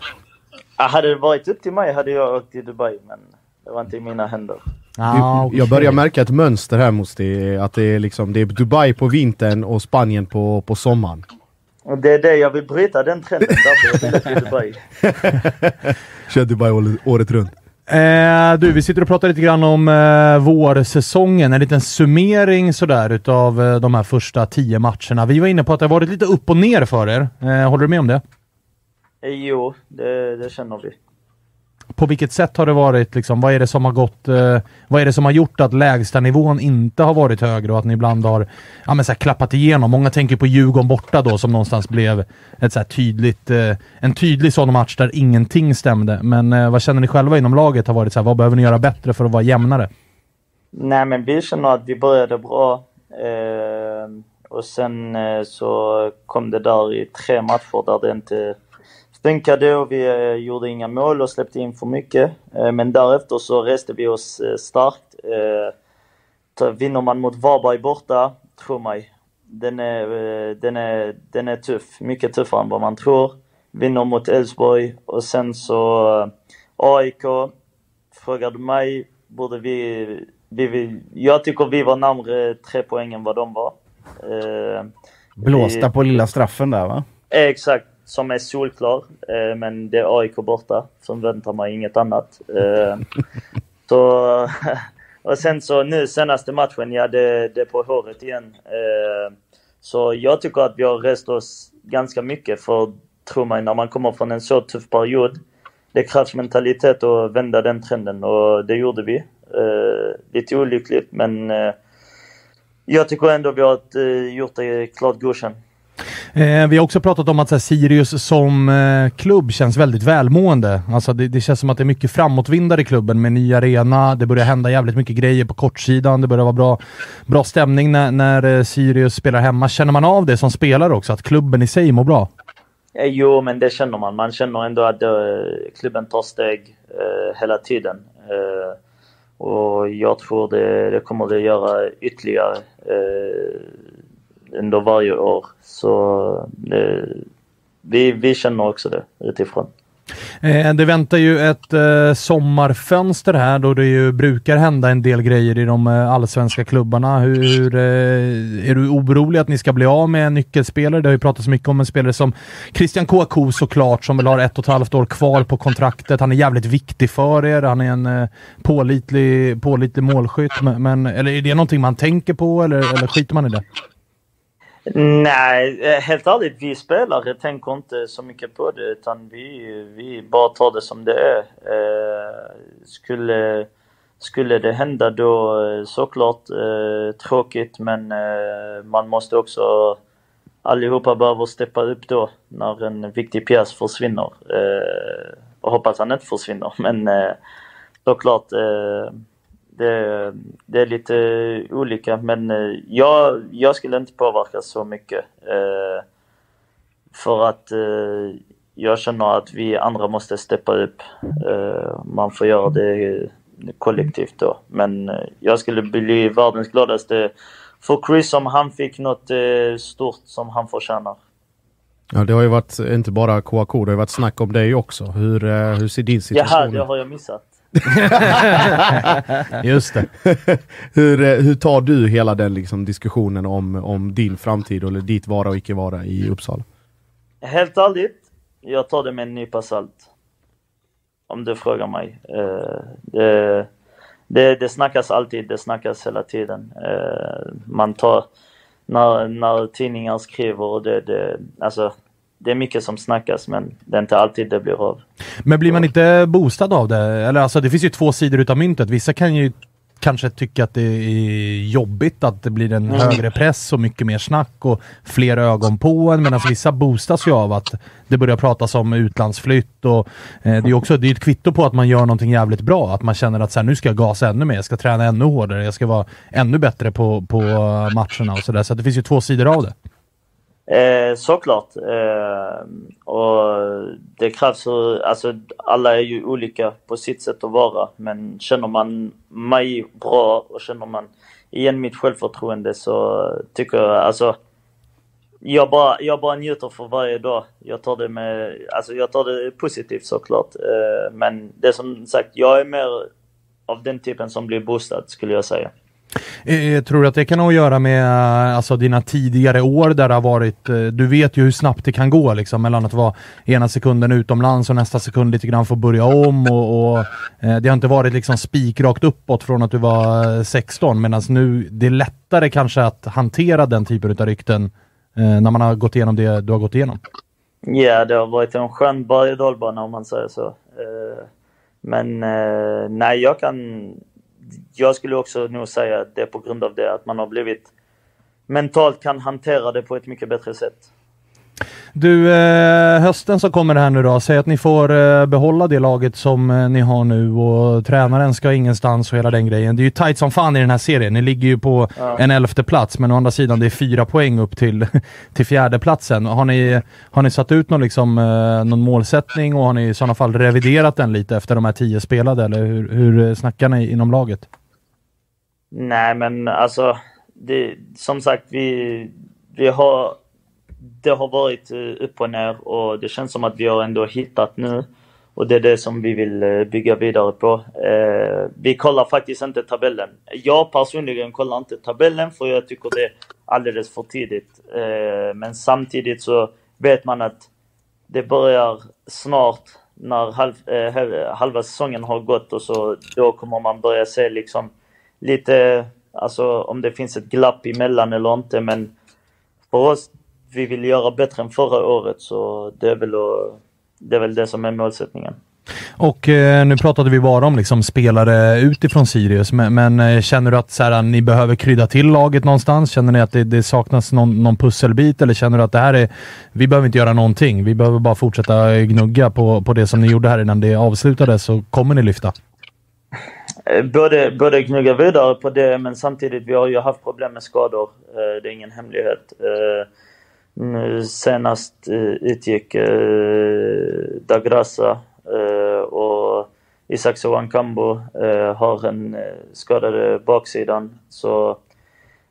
Ah, hade det varit upp till mig hade jag åkt till Dubai, men det var inte i mina händer. Ah, okej. Jag börjar märka ett mönster här Musti, att det är, liksom, det är Dubai på vintern och Spanien på, på sommaren. Och det är det jag vill bryta, den trenden. Därför jag vill till Dubai. Kör Dubai året- året runt. Eh, du, vi sitter och pratar lite grann om eh, vårsäsongen. En liten summering sådär utav eh, de här första tio matcherna. Vi var inne på att det har varit lite upp och ner för er. Eh, håller du med om det? Eh, Jo, det, det känner vi. På vilket sätt har det varit? Liksom, vad är det som har gått? Eh, vad är det som har gjort att lägsta nivån inte har varit högre och att ni ibland har ja, men så här, klappat igenom? Många tänker på Djurgården borta då som någonstans blev ett så här tydligt, eh, en tydlig sån match där ingenting stämde. Men eh, vad känner ni själva inom laget har varit så här, vad behöver ni göra bättre för att vara jämnare? Nej, men vi känner att vi började bra. Eh, och sen eh, så kom det där i tre matcher där det inte funkade och vi eh, gjorde inga mål och släppte in för mycket. Eh, men därefter så reste vi oss eh, starkt. Ta- vinner man mot Varberg borta, tro mig, den är, den, är, den är tuff. Mycket tuffare än vad man tror. Vinner mot Elfsborg och sen så AIK. Frågar du mig, borde vi, vi, vi... Jag tycker vi var närmare tre poäng än vad de var. Blåsta vi- på lilla straffen där va? Exakt, som är solklar. Eh, men det är AIK borta. Förväntar mig inget annat. Eh, så, och sen så nu senaste matchen, ja det, det är på håret igen. Eh, så jag tycker att vi har rest oss ganska mycket för tro mig, när man kommer från en så tuff period. Det krävs mentalitet att vända den trenden och det gjorde vi. Lite olyckligt men jag tycker ändå vi har gjort det klart godkänt. Eh, vi har också pratat om att så här, Sirius som eh, klubb känns väldigt välmående. Alltså, det, det känns som att det är mycket framåtvindar i klubben med ny arena. Det börjar hända jävligt mycket grejer på kortsidan. Det börjar vara bra, bra stämning när, när eh, Sirius spelar hemma. Känner man av det som spelare också? Att klubben i sig mår bra? Eh, Jo, men det känner man. Man känner ändå att eh, klubben tar steg eh, hela tiden. Eh, Och jag tror det, det kommer det göra ytterligare eh, under varje år. Så eh, vi, vi känner också det utifrån. Eh, det väntar ju ett eh, sommarfönster här då det ju brukar hända en del grejer i de allsvenska klubbarna. Hur, hur Är du orolig att ni ska bli av med en nyckelspelare? Det har ju pratats mycket om en spelare som Christian Kouakou såklart, som väl har ett och ett halvt år kvar på kontraktet. Han är jävligt viktig för er. Han är en pålitlig, pålitlig målskytt. Men, men, eller är det någonting man tänker på eller, eller skiter man i det? Nej, eh, helt ärligt, vi spelare tänker inte så mycket på det utan vi, vi bara tar det som det är. Eh, skulle, skulle det hända då eh, såklart eh, tråkigt men eh, man måste också allihopa behöver steppa upp då när en viktig pjäs försvinner. Eh, och hoppas han inte försvinner men eh, såklart det, det är lite olika men eh, jag, jag skulle inte påverkas så mycket. Eh, för att eh, jag känner att vi andra måste steppa upp. Eh, man får göra det kollektivt då. Men eh, jag skulle bli världens gladaste för Chris om han fick något eh, stort som han förtjänar. Ja, det har ju varit inte bara Kouakou, det har ju varit snack om dig också. Hur, eh, hur ser din situation Jaha, ut? det har jag missat. Just det. hur, eh, hur tar du hela den liksom, diskussionen om, om din framtid eller ditt vara och icke vara i Uppsala? Helt ärligt, jag tar det med en nypa salt. Om du frågar mig. Eh, det, det, det snackas alltid, det snackas hela tiden. Eh, man tar, när, när tidningar skriver och det, det, alltså, det är mycket som snackas men det är inte alltid det blir av. Men blir man inte boostad av det? Eller alltså det finns ju två sidor utav myntet. Vissa kan ju kanske tycka att det är jobbigt att det blir en Mm. högre press och mycket mer snack och fler ögon på en. Medan vissa boostas ju av att det börjar pratas om utlandsflytt och eh, det är också det är ett kvitto på att man gör någonting jävligt bra. Att man känner att så här, nu ska jag gasa ännu mer, jag ska träna ännu hårdare, jag ska vara ännu bättre på, på matcherna och sådär. Så att det finns ju två sidor av det. Eh, såklart. Eh, och det krävs alltså alla är ju olika på sitt sätt att vara. Men känner man mig bra och känner man igen mitt självförtroende så tycker jag, alltså jag bara, jag bara njuter för varje dag. Jag tar det med, alltså jag tar det positivt såklart. Eh, men det är som sagt, jag är mer av den typen som blir boostad skulle jag säga. Eh, eh, tror du att det kan ha att göra med eh, alltså, dina tidigare år där det har varit, eh, du vet ju hur snabbt det kan gå liksom mellan att vara ena sekunden utomlands och nästa sekund lite grann få börja om och, och eh, det har inte varit liksom spikrakt uppåt från att du var eh, 16 medan nu det är lättare kanske att hantera den typen av rykten när man har gått igenom det du har gått igenom. Ja, det har varit en skön berg om man säger så. Men nej, jag kan... Jag skulle också nog säga att det är på grund av det, att man har blivit mentalt kan hantera det på ett mycket bättre sätt. Du, eh, hösten som kommer här nu då, säg att ni får eh, behålla det laget som eh, ni har nu och tränaren ska ingenstans och hela den grejen. Det är ju tight som fan i den här serien. Ni ligger ju på Ja. en elfte plats men å andra sidan det är fyra poäng upp till, till fjärde platsen. Har ni, har ni satt ut någon, liksom, någon målsättning och har ni i sådana fall reviderat den lite efter de här tio spelade eller hur, hur snackar ni inom laget? Nej, men alltså, det, som sagt, vi, vi har, det har varit eh, upp och ner och det känns som att vi har ändå hittat nu. Och det är det som vi vill eh, bygga vidare på. Eh, vi kollar faktiskt inte tabellen. Jag personligen kollar inte tabellen för jag tycker det är alldeles för tidigt. Eh, men samtidigt så vet man att det börjar snart när halv, eh, halva säsongen har gått och så då kommer man börja se liksom lite, alltså om det finns ett glapp emellan eller inte men för oss, vi vill göra bättre än förra året så det är väl, det, är väl det som är målsättningen. Och eh, nu pratade vi bara om liksom, spelare utifrån Sirius, men, men eh, känner du att så här, ni behöver krydda till laget någonstans? Känner ni att det, det saknas någon, någon pusselbit eller känner du att det här är, vi behöver inte göra någonting, vi behöver bara fortsätta gnugga på, på det som ni gjorde här innan det avslutades så kommer ni lyfta? Eh, Både, både gnugga vidare på det men samtidigt vi har ju haft problem med skador. Eh, Det är ingen hemlighet. Nu senast eh, utgick eh, Dagrassa eh, och Isak Sowankambo eh, har en eh, skadad baksidan. Så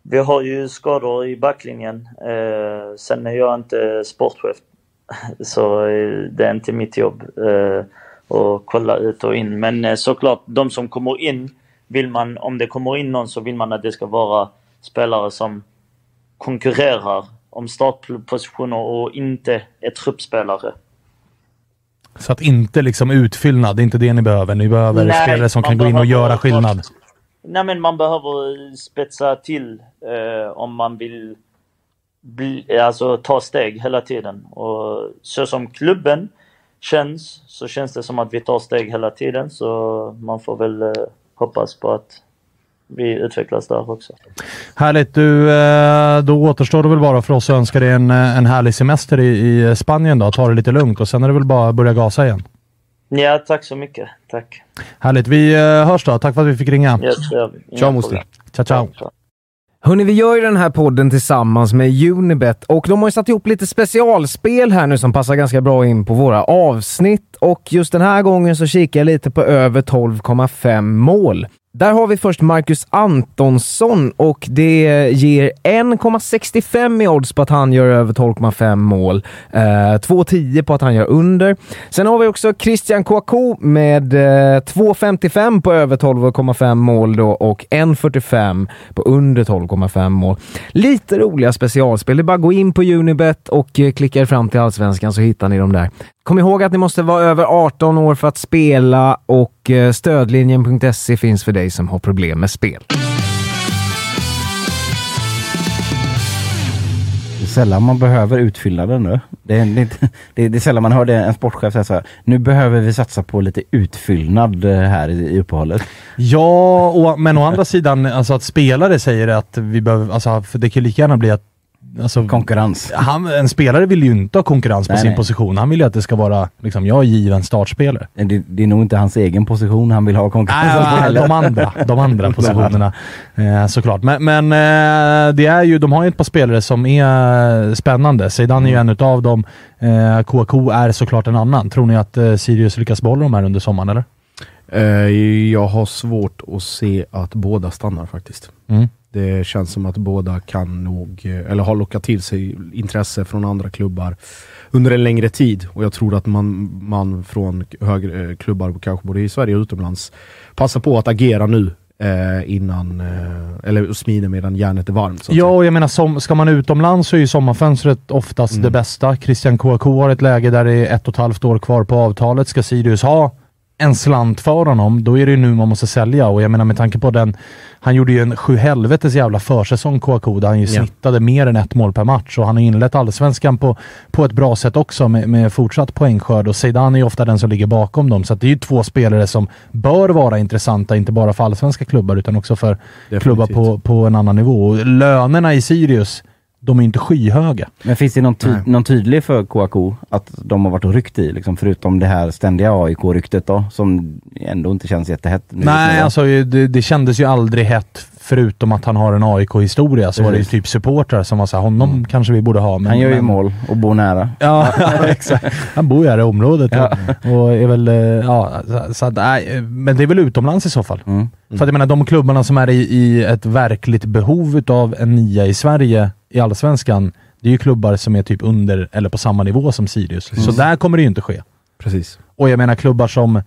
vi har ju skador i backlinjen. Eh, sen är jag inte sportchef, så eh, det är inte mitt jobb eh, att kolla ut och in. Men eh, såklart, de som kommer in vill man, om det kommer in någon så vill man att det ska vara spelare som konkurrerar om startpositioner och inte är truppspelare. Så att inte liksom utfyllnad, det är inte det ni behöver. Ni behöver Nej, spelare som kan gå in och göra skillnad. Nej men man behöver spetsa till eh, om man vill bli, alltså, ta steg hela tiden. Och så som klubben känns så känns det som att vi tar steg hela tiden så man får väl eh, hoppas på att vi utvecklas där också. Härligt. Du, eh, då återstår det väl bara för oss att önska dig en, eh, en härlig semester i, i Spanien då. Ta det lite lugnt och sen är det väl bara att börja gasa igen. Ja, tack så mycket. Tack. Härligt. Vi eh, hörs då. Tack för att vi fick ringa. Gör vi. Ciao moster. problem. Ciao ciao. Hörni, vi gör ju den här podden tillsammans med Unibet och de har ju satt ihop lite specialspel här nu som passar ganska bra in på våra avsnitt. Och just den här gången så kikar jag lite på över 12,5 mål. Där har vi först Marcus Antonsson och det ger 1,65 i odds på att han gör över 12,5 mål. Eh, 2,10 på att han gör under. Sen har vi också Christian Kouakou med eh, 2,55 på över 12,5 mål då och 1,45 på under 12,5 mål. Lite roliga specialspel. Det är bara att gå in på Unibet och eh, klicka er fram till Allsvenskan så hittar ni dem där. Kom ihåg att ni måste vara över 18 år för att spela och eh, stödlinjen.se finns för dig som har problem med spel. Det är sällan man behöver utfyllnaden nu. Det är, det, det, det är sällan man hör det, en sportchef säga så här. Nu behöver vi satsa på lite utfyllnad eh, här i, i uppehållet. Ja, och, men å andra sidan, alltså att spelare säger att vi behöver, alltså, för det kan ju lika gärna bli att Alltså, konkurrens. Han, en spelare vill ju inte ha konkurrens på Nej, sin nej. position. Han vill ju att det ska vara, liksom, jag är given startspelare. Det, det är nog inte hans egen position han vill ha konkurrens Nej, på heller. de andra, de andra positionerna eh, såklart. Men, men eh, det är ju, de har ju ett par spelare som är spännande. Zeidan är ju en utav dem. Eh, Kouakou är såklart en annan. Tror ni att eh, Sirius lyckas behålla de här under sommaren eller? Eh, jag har svårt att se att båda stannar faktiskt. Mm. Det känns som att båda kan nog, eh, eller har lockat till sig intresse från andra klubbar under en längre tid. Och jag tror att man, man från högre eh, klubbar, kanske både i Sverige och utomlands, passar på att agera nu eh, innan, eh, eller smider medan järnet är varmt. Ja, och jag menar, som, ska man utomlands så är ju sommarfönstret oftast det bästa. Christian Kouakou har ett läge där det är ett och ett halvt år kvar på avtalet. Ska Sirius ha en slant för honom, då är det ju nu man måste sälja. Och jag menar med tanke på den... Han gjorde ju en sju helvetes jävla försäsong, Kouakou, där han ju Ja. snittade mer än ett mål per match. Och han har inlett allsvenskan på, på ett bra sätt också med, med fortsatt poängskörd. Och Zeidan är ju ofta den som ligger bakom dem. Så det är ju två spelare som bör vara intressanta, inte bara för allsvenska klubbar utan också för Definitivt. klubbar på, på en annan nivå. Och lönerna i Sirius, de är inte skyhöga. Men finns det någon, ty- Nej. någon tydlig för Kouakou att de har varit och ryckt i? Liksom, förutom det här ständiga AIK-ryktet då, som ändå inte känns jättehett. nu Nej, alltså det, det kändes ju aldrig hett förutom att han har en AIK-historia. Så var det ju Precis. typ supportrar som var såhär, honom kanske vi borde ha. Men, Han gör ju men, mål och bor nära. Ja, exakt. Han bor ju här i området och, och är väl, eh, ja, så, så att, nej, men det är väl utomlands i så fall. Mm. För att jag menar, de klubbarna som är i, i ett verkligt behov av en nia i Sverige i Allsvenskan, det är ju klubbar som är typ under eller på samma nivå som Sirius. Så där kommer det ju inte ske. Precis. Och jag menar klubbar som,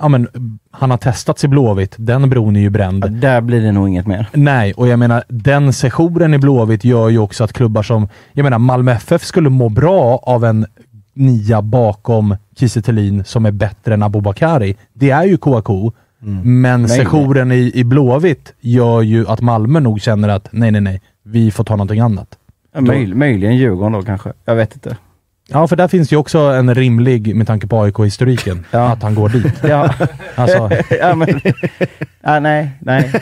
ja men, han har testats i Blåvitt, den bron är ju bränd. Ja, där blir det nog inget mer. Nej, och jag menar den sessionen i Blåvitt gör ju också att klubbar som, jag menar Malmö FF skulle må bra av en nia bakom Kiese som är bättre än Abubakari. Det är ju Kouakou, men Nej, sessionen i, i Blåvitt gör ju att Malmö nog känner att nej, nej, nej, vi får ta någonting annat. Ja, möj, möjligen Djurgården då kanske. Jag vet inte. Ja, för där finns ju också en rimlig, med tanke på AIK-historiken, Ja. att han går dit. Ja, Alltså, ja men... Ja, nej, nej.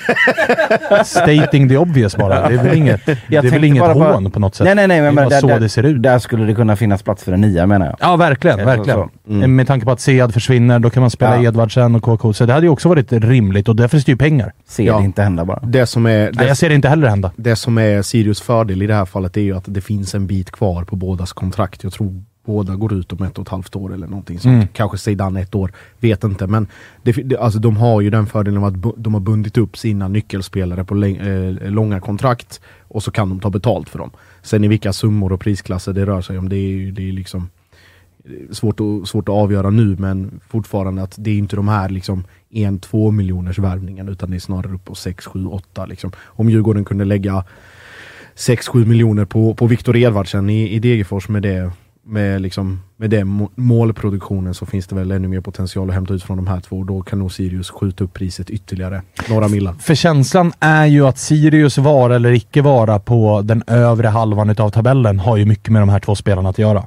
stating the obvious bara. Det är väl inget, det är väl inget bara på- hån på något sätt. Nej, nej, nej. Men, det är bara där, så där, det ser ut. Där skulle det kunna finnas plats för en nia menar jag. Ja, verkligen. Så- verkligen. så. Mm. Med tanke på att Sead försvinner, då kan man spela Ja. Edvardsen och KK. Så det hade ju också varit rimligt och där finns det ju pengar. Ser Ja. det inte hända bara. Det som är... Nej, Det, jag ser det inte heller hända. det som är Sirius fördel i det här fallet är ju att det finns en bit kvar på bådas kontrakt. Jag tror båda går ut om ett och ett halvt år eller någonting sånt. Mm. Kanske Zidane ett år, vet inte. Men det, det, alltså, de har ju den fördelen att de har bundit upp sina nyckelspelare på läng- eh, långa kontrakt och så kan de ta betalt för dem. Sen i vilka summor och prisklasser det rör sig om, det är ju det är liksom eh, svårt att, svårt att avgöra nu men fortfarande att det är inte de här liksom 1-2 miljoners värvningen utan det är snarare upp på 6, 7, 8 liksom. Om Djurgården kunde lägga 6-7 miljoner på, på Viktor Edvardsen i, i Degerfors med det med, liksom, med den må- målproduktionen så finns det väl ännu mer potential att hämta ut från de här två. Då kan nog Sirius skjuta upp priset ytterligare några millar. För känslan är ju att Sirius vara eller icke vara på den övre halvan utav tabellen har ju mycket med de här två spelarna att göra.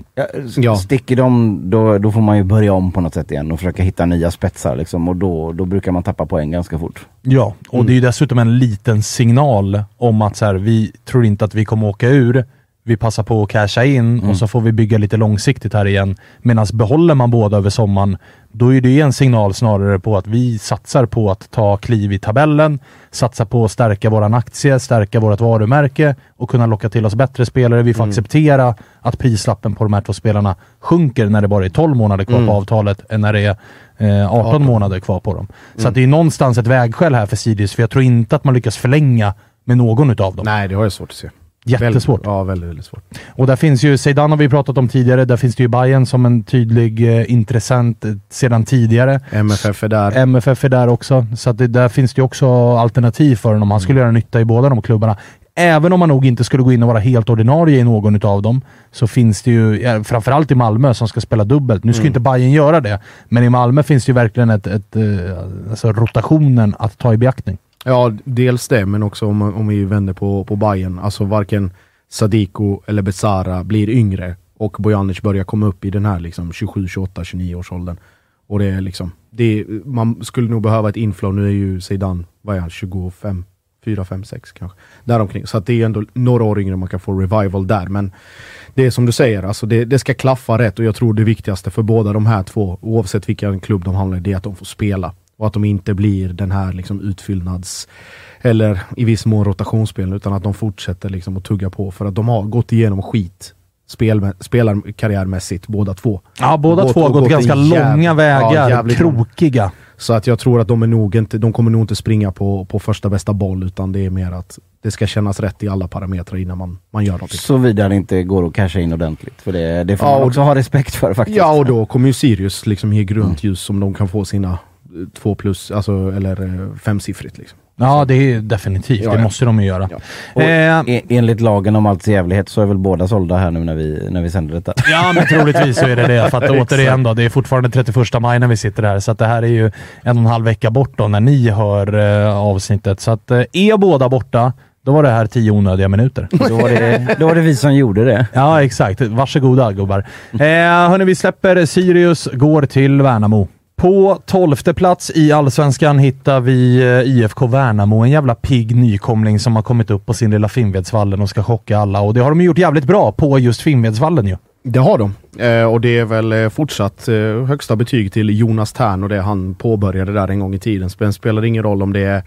Ja. Sticker de, då, då får man ju börja om på något sätt igen och försöka hitta nya spetsar liksom. Och då, då brukar man tappa poäng ganska fort. Ja, och det är ju dessutom en liten signal om att så här, vi tror inte att vi kommer åka ur. Vi passar på att casha in och så får vi bygga lite långsiktigt här igen. Medan behåller man båda över sommaren, då är det en signal snarare på att vi satsar på att ta kliv i tabellen, satsa på att stärka våran aktie, stärka vårt varumärke och kunna locka till oss bättre spelare. Vi får acceptera att prislappen på de här två spelarna sjunker när det bara är 12 månader kvar på avtalet än när det är eh, 18, månader kvar på dem. Så att det är någonstans ett vägskäl här för Sirius, för jag tror inte att man lyckas förlänga med någon utav dem. Nej, det har jag svårt att se. Jättesvårt. Väldigt, ja, väldigt, väldigt svårt. Och där finns ju, Zeidan har vi pratat om tidigare, där finns det ju Bayern som en tydlig eh, intressent eh, sedan tidigare. MFF är där. MFF är där också, så att det, där finns det ju också alternativ för honom. Han skulle göra nytta i båda de klubbarna. Även om man nog inte skulle gå in och vara helt ordinarie i någon utav dem, så finns det ju, framförallt i Malmö som ska spela dubbelt. Nu ska ju inte Bayern göra det, men i Malmö finns det ju verkligen ett, ett, eh, alltså rotationen att ta i beaktning. Ja, dels det, men också om, om vi vänder på, på Bayern. Alltså varken Sadiko eller Besara blir yngre och Bojanic börjar komma upp i den här liksom 27, 28, 29 års åldern. Och det är liksom, det är, man skulle nog behöva ett inflow. Nu är ju Zidane, vad är han, 25, 4, 5, 6 kanske. Däromkring. Så att det är ändå några år yngre man kan få revival där. Men det är som du säger, alltså det, det ska klaffa rätt och jag tror det viktigaste för båda de här två, oavsett vilken klubb de hamnar i, det är att de får spela. Och att de inte blir den här liksom utfyllnads eller i viss mån rotationsspel utan att de fortsätter liksom att tugga på för att de har gått igenom skit spel, spelarkarriärmässigt båda två. Ja, båda Gått- två har gått, gått ganska långa ja, vägar, lång. krokiga. Så att jag tror att de är nog inte, de kommer nog inte springa på, på första bästa boll utan det är mer att det ska kännas rätt i alla parametrar innan man, man gör någonting. Såvida det inte går att casha in ordentligt. För det, det får Ja, man och- också ha respekt för faktiskt. Ja och då kommer ju Sirius liksom ge grönt ljus som de kan få sina två plus, alltså eller eh, femsiffrigt liksom. Ja, det är definitivt. Ja, det ja. måste de ju göra. Ja. Och Eh, e- enligt lagen om allt jävlighet så är väl båda sålda här nu när vi, när vi sänder detta. Ja, men troligtvis så är det det. För att återigen då, det är fortfarande 31 maj när vi sitter här, så att det här är ju en och en halv vecka bort då när ni hör eh, avsnittet. Så att eh, är båda borta, då var det här tio onödiga minuter. Då var det, då var det vi som gjorde det. Ja, exakt. Varsågoda gubbar. Eh, hörni, vi släpper Sirius, går till Värnamo. På tolfte plats i Allsvenskan hittar vi eh, IFK Värnamo, en jävla pigg nykomling som har kommit upp på sin lilla Finnvedsvallen och ska chocka alla. Och det har de gjort jävligt bra på just Finnvedsvallen ju. Det har de. Eh, och det är väl eh, fortsatt eh, högsta betyg till Jonas Tern och det han påbörjade där en gång i tiden. Det spelar ingen roll om det är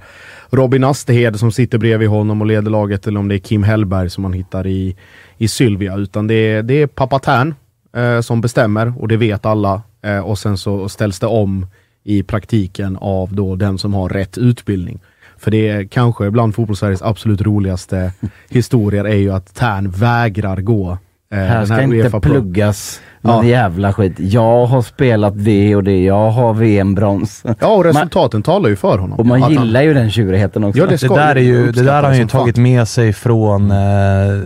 Robin Asterhed som sitter bredvid honom och leder laget eller om det är Kim Hellberg som man hittar i, i Sylvia. Utan det är, det är pappa Tern eh, som bestämmer och det vet alla. Eh, och sen så ställs det om i praktiken av då den som har rätt utbildning. För det är kanske bland fotbollssveriges absolut roligaste historier är ju att Tern vägrar gå Här den ska inte UEFA pluggas någon Ja. jävla skit. Jag har spelat det och det, jag har VM-brons. Ja, och resultaten talar ju för honom. Och man Att han- gillar ju den tjurigheten också. Ja, det Det där, är ju, det där har han ju som fan. tagit med sig från eh,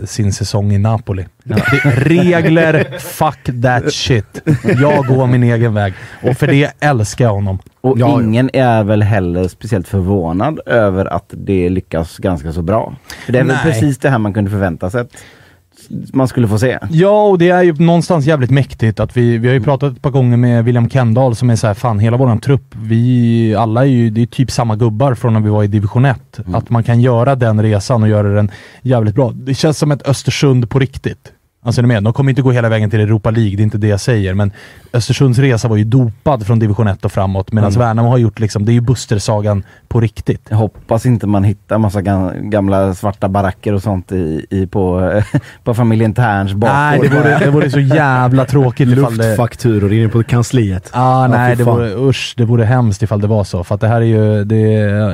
sin säsong i Napoli. Det, regler, fuck that shit. Jag går min egen väg. Och för det älskar jag honom. Och Ja, ja. ingen är väl heller speciellt förvånad över att det lyckas ganska så bra. För det är väl Nej. precis det här man kunde förvänta sig man skulle få se. Ja, och det är ju någonstans jävligt mäktigt att vi, vi har ju pratat ett par gånger med William Kendall som är så här, fan hela våran trupp, vi alla är ju, det är typ samma gubbar från när vi var i division 1. Att man kan göra den resan och göra den jävligt bra. Det känns som ett Östersund på riktigt. Alltså är ni med? De kommer inte gå hela vägen till Europa League, det är inte det jag säger. Men Östersunds resa var ju dopad från division 1 och framåt. Medan Mm. Värnamo har gjort liksom, det är ju Buster-sagan på riktigt. Jag hoppas inte man hittar massa gam- gamla svarta baracker och sånt i, i på, på familjen Terns bakgård. Nej, det vore, det vore så jävla tråkigt ifall det... Luftfakturor inne på kansliet. Ah, Ja, nej, det vore, usch, det vore hemskt ifall det var så. För att det här är ju, det,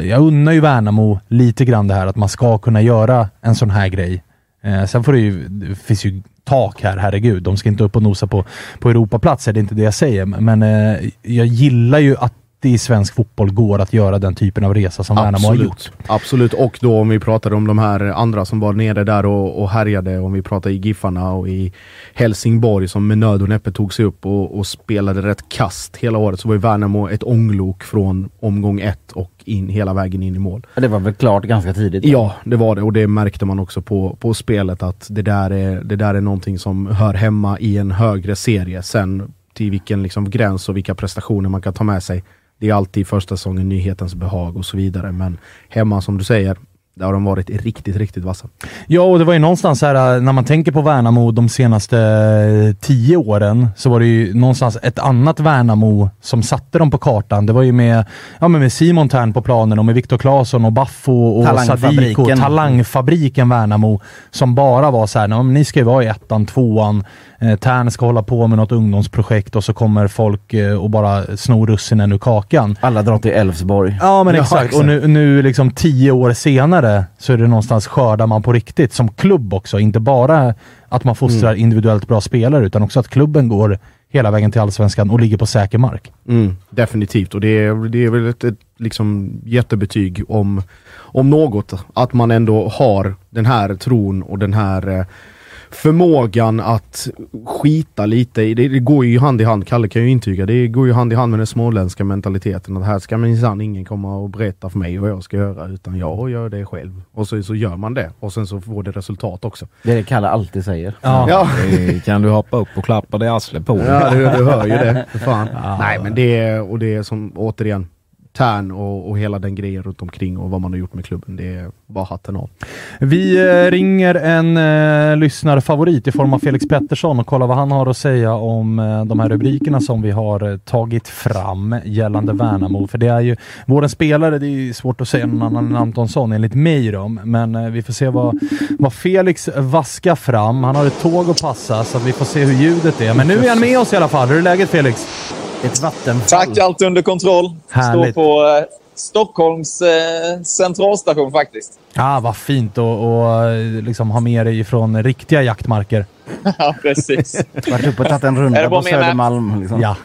jag unnar ju Värnamo lite grann det här att man ska kunna göra en sån här grej. Eh, sen får det ju, det finns ju tak här, herregud. De ska inte upp och nosa på, på Europaplatser, det är inte det jag säger. Men eh, jag gillar ju att det i svensk fotboll går att göra den typen av resa som Värnamo har gjort. Absolut, och då om vi pratar om de här andra som var nere där och, och härjade, om vi pratar i Giffarna och i Helsingborg som med nöd och näppe tog sig upp och, och spelade rätt kast hela året, så var ju Värnamo ett ånglok från omgång ett och in hela vägen in i mål. Det var väl klart ganska tidigt? Ja, det var det och det märkte man också på, på spelet att det där, är, det där är någonting som hör hemma i en högre serie. Sen till vilken liksom gräns och vilka prestationer man kan ta med sig. Det är alltid första säsongen nyhetens behag och så vidare. Men hemma som du säger, där har de varit riktigt, riktigt vassa. Ja, och det var ju någonstans här, när man tänker på Värnamo de senaste eh, tio åren, så var det ju någonstans ett annat Värnamo som satte dem på kartan. Det var ju med, ja, men med Simon Tern på planen och med Viktor Claesson och Baffo och Talangfabriken. Sadiko. Talangfabriken Värnamo. Som bara var så här, "Nej, men ni ska ju vara i ettan, tvåan. Eh, Tern ska hålla på med något ungdomsprojekt och så kommer folk eh, och bara sno russinen ur kakan. Alla drar till Elfsborg. Ja men Ja, exakt. exakt. Och nu, nu liksom tio år senare så är det någonstans skördar man på riktigt som klubb också. Inte bara att man fostrar Mm. individuellt bra spelare utan också att klubben går hela vägen till Allsvenskan och ligger på säker mark. Mm, definitivt, och det är, det är väl ett, ett liksom jättebetyg om, om något. Att man ändå har den här tron och den här eh, förmågan att skita lite i, det, det går ju hand i hand, Kalle kan ju intyga, det går ju hand i hand med den småländska mentaliteten. Att här ska minsann ingen komma och berätta för mig vad jag ska göra, utan jag gör det själv. Och så, så gör man det, och sen så får det resultat också. Det är det Kalle alltid säger. Ja. Det kan du hoppa upp och klappa dig arslet på. Ja, du, du hör ju det. För fan. Nej, men det är, och det är som återigen Tern och, och hela den grejen runt omkring och vad man har gjort med klubben. Det är bara hatten av. Vi eh, ringer en eh, lyssnarfavorit i form av Felix Pettersson och kollar vad han har att säga om eh, de här rubrikerna som vi har eh, tagit fram gällande Värnamo. För det är ju vårens spelare, det är ju svårt att säga någon annan än Antonsson enligt mig då. Men eh, vi får se vad, vad Felix vaskar fram. Han har ett tåg att passa så vi får se hur ljudet är. Men nu är han med oss i alla fall. Hur är läget Felix? Ett vattenfall. Tack, allt under kontroll. Härligt. Står på eh, Stockholms eh, centralstation faktiskt. Ja, vad fint att och, liksom ha med dig ifrån riktiga jaktmarker. ja, precis. Varit uppe och tagit en Är runda det bara på? Södermalm. Liksom. Ja.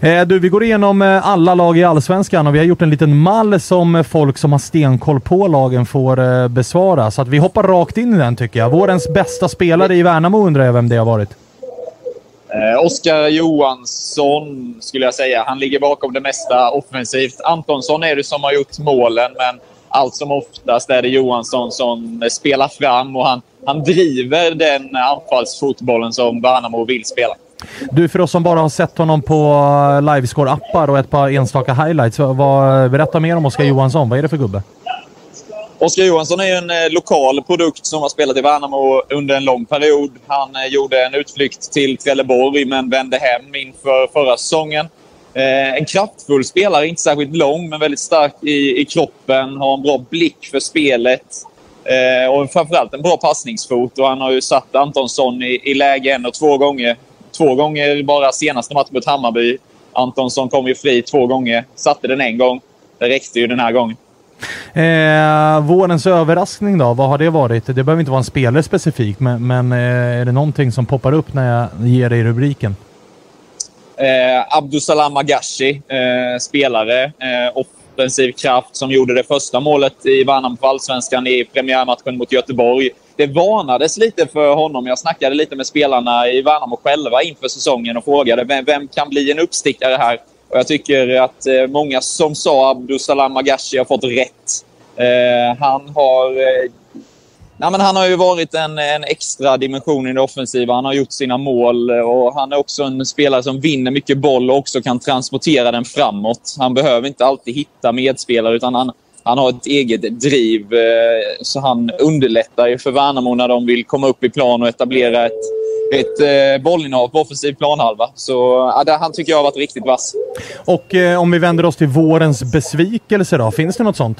Eh, du, vi går igenom eh, alla lag i Allsvenskan och vi har gjort en liten mall som eh, folk som har stenkoll på lagen får eh, besvara. Så att vi hoppar rakt in i den tycker jag. Vårens bästa spelare i Värnamo undrar jag vem det har varit. Eh, Oskar Johansson skulle jag säga. Han ligger bakom det mesta offensivt. Antonsson är det som har gjort målen, men allt som oftast är det Johansson som spelar fram och han, han driver den anfallsfotbollen som Värnamo vill spela. Du, för oss som bara har sett honom på eh, Livescore-appar och ett par enstaka highlights. Vad, berätta mer om Oskar Johansson. Vad är det för gubbe? Oskar Johansson är en eh, lokal produkt som har spelat i Värnamo under en lång period. Han eh, gjorde en utflykt till Trelleborg men vände hem inför förra säsongen. Eh, en kraftfull spelare, inte särskilt lång men väldigt stark i, i kroppen. Har en bra blick för spelet. Eh, och framförallt en bra passningsfot. Och han har ju satt Antonsson i, i läge en och två gånger. Två gånger bara senaste matchen mot Hammarby. Antonsson kom ju fri två gånger. Satte den en gång. Det räckte ju den här gången. Eh, vårens överraskning då? Vad har det varit? Det behöver inte vara en spelare specifikt, men, men eh, är det någonting som poppar upp när jag ger dig rubriken? Eh, Abdusalam Agashi, eh, spelare. Eh, offensiv kraft som gjorde det första målet i Värnamo på Allsvenskan i premiärmatchen mot Göteborg. Det varnades lite för honom. Jag snackade lite med spelarna i Värnamo själva inför säsongen och frågade vem, vem kan bli en uppstickare här? Och jag tycker att eh, många som sa Abdusalam Magashi har fått rätt. Eh, han har eh, Nej, men han har ju varit en, en extra dimension i det offensiva. Han har gjort sina mål och han är också en spelare som vinner mycket boll och också kan transportera den framåt. Han behöver inte alltid hitta medspelare utan han, han har ett eget driv. eh, Så han underlättar ju för Värnamo när de vill komma upp i plan och etablera ett, ett eh, bollinnehav på offensiv planhalva. Så ja, där, han tycker jag har varit riktigt vass. Och eh, om vi vänder oss till vårens besvikelse då, finns det något sånt?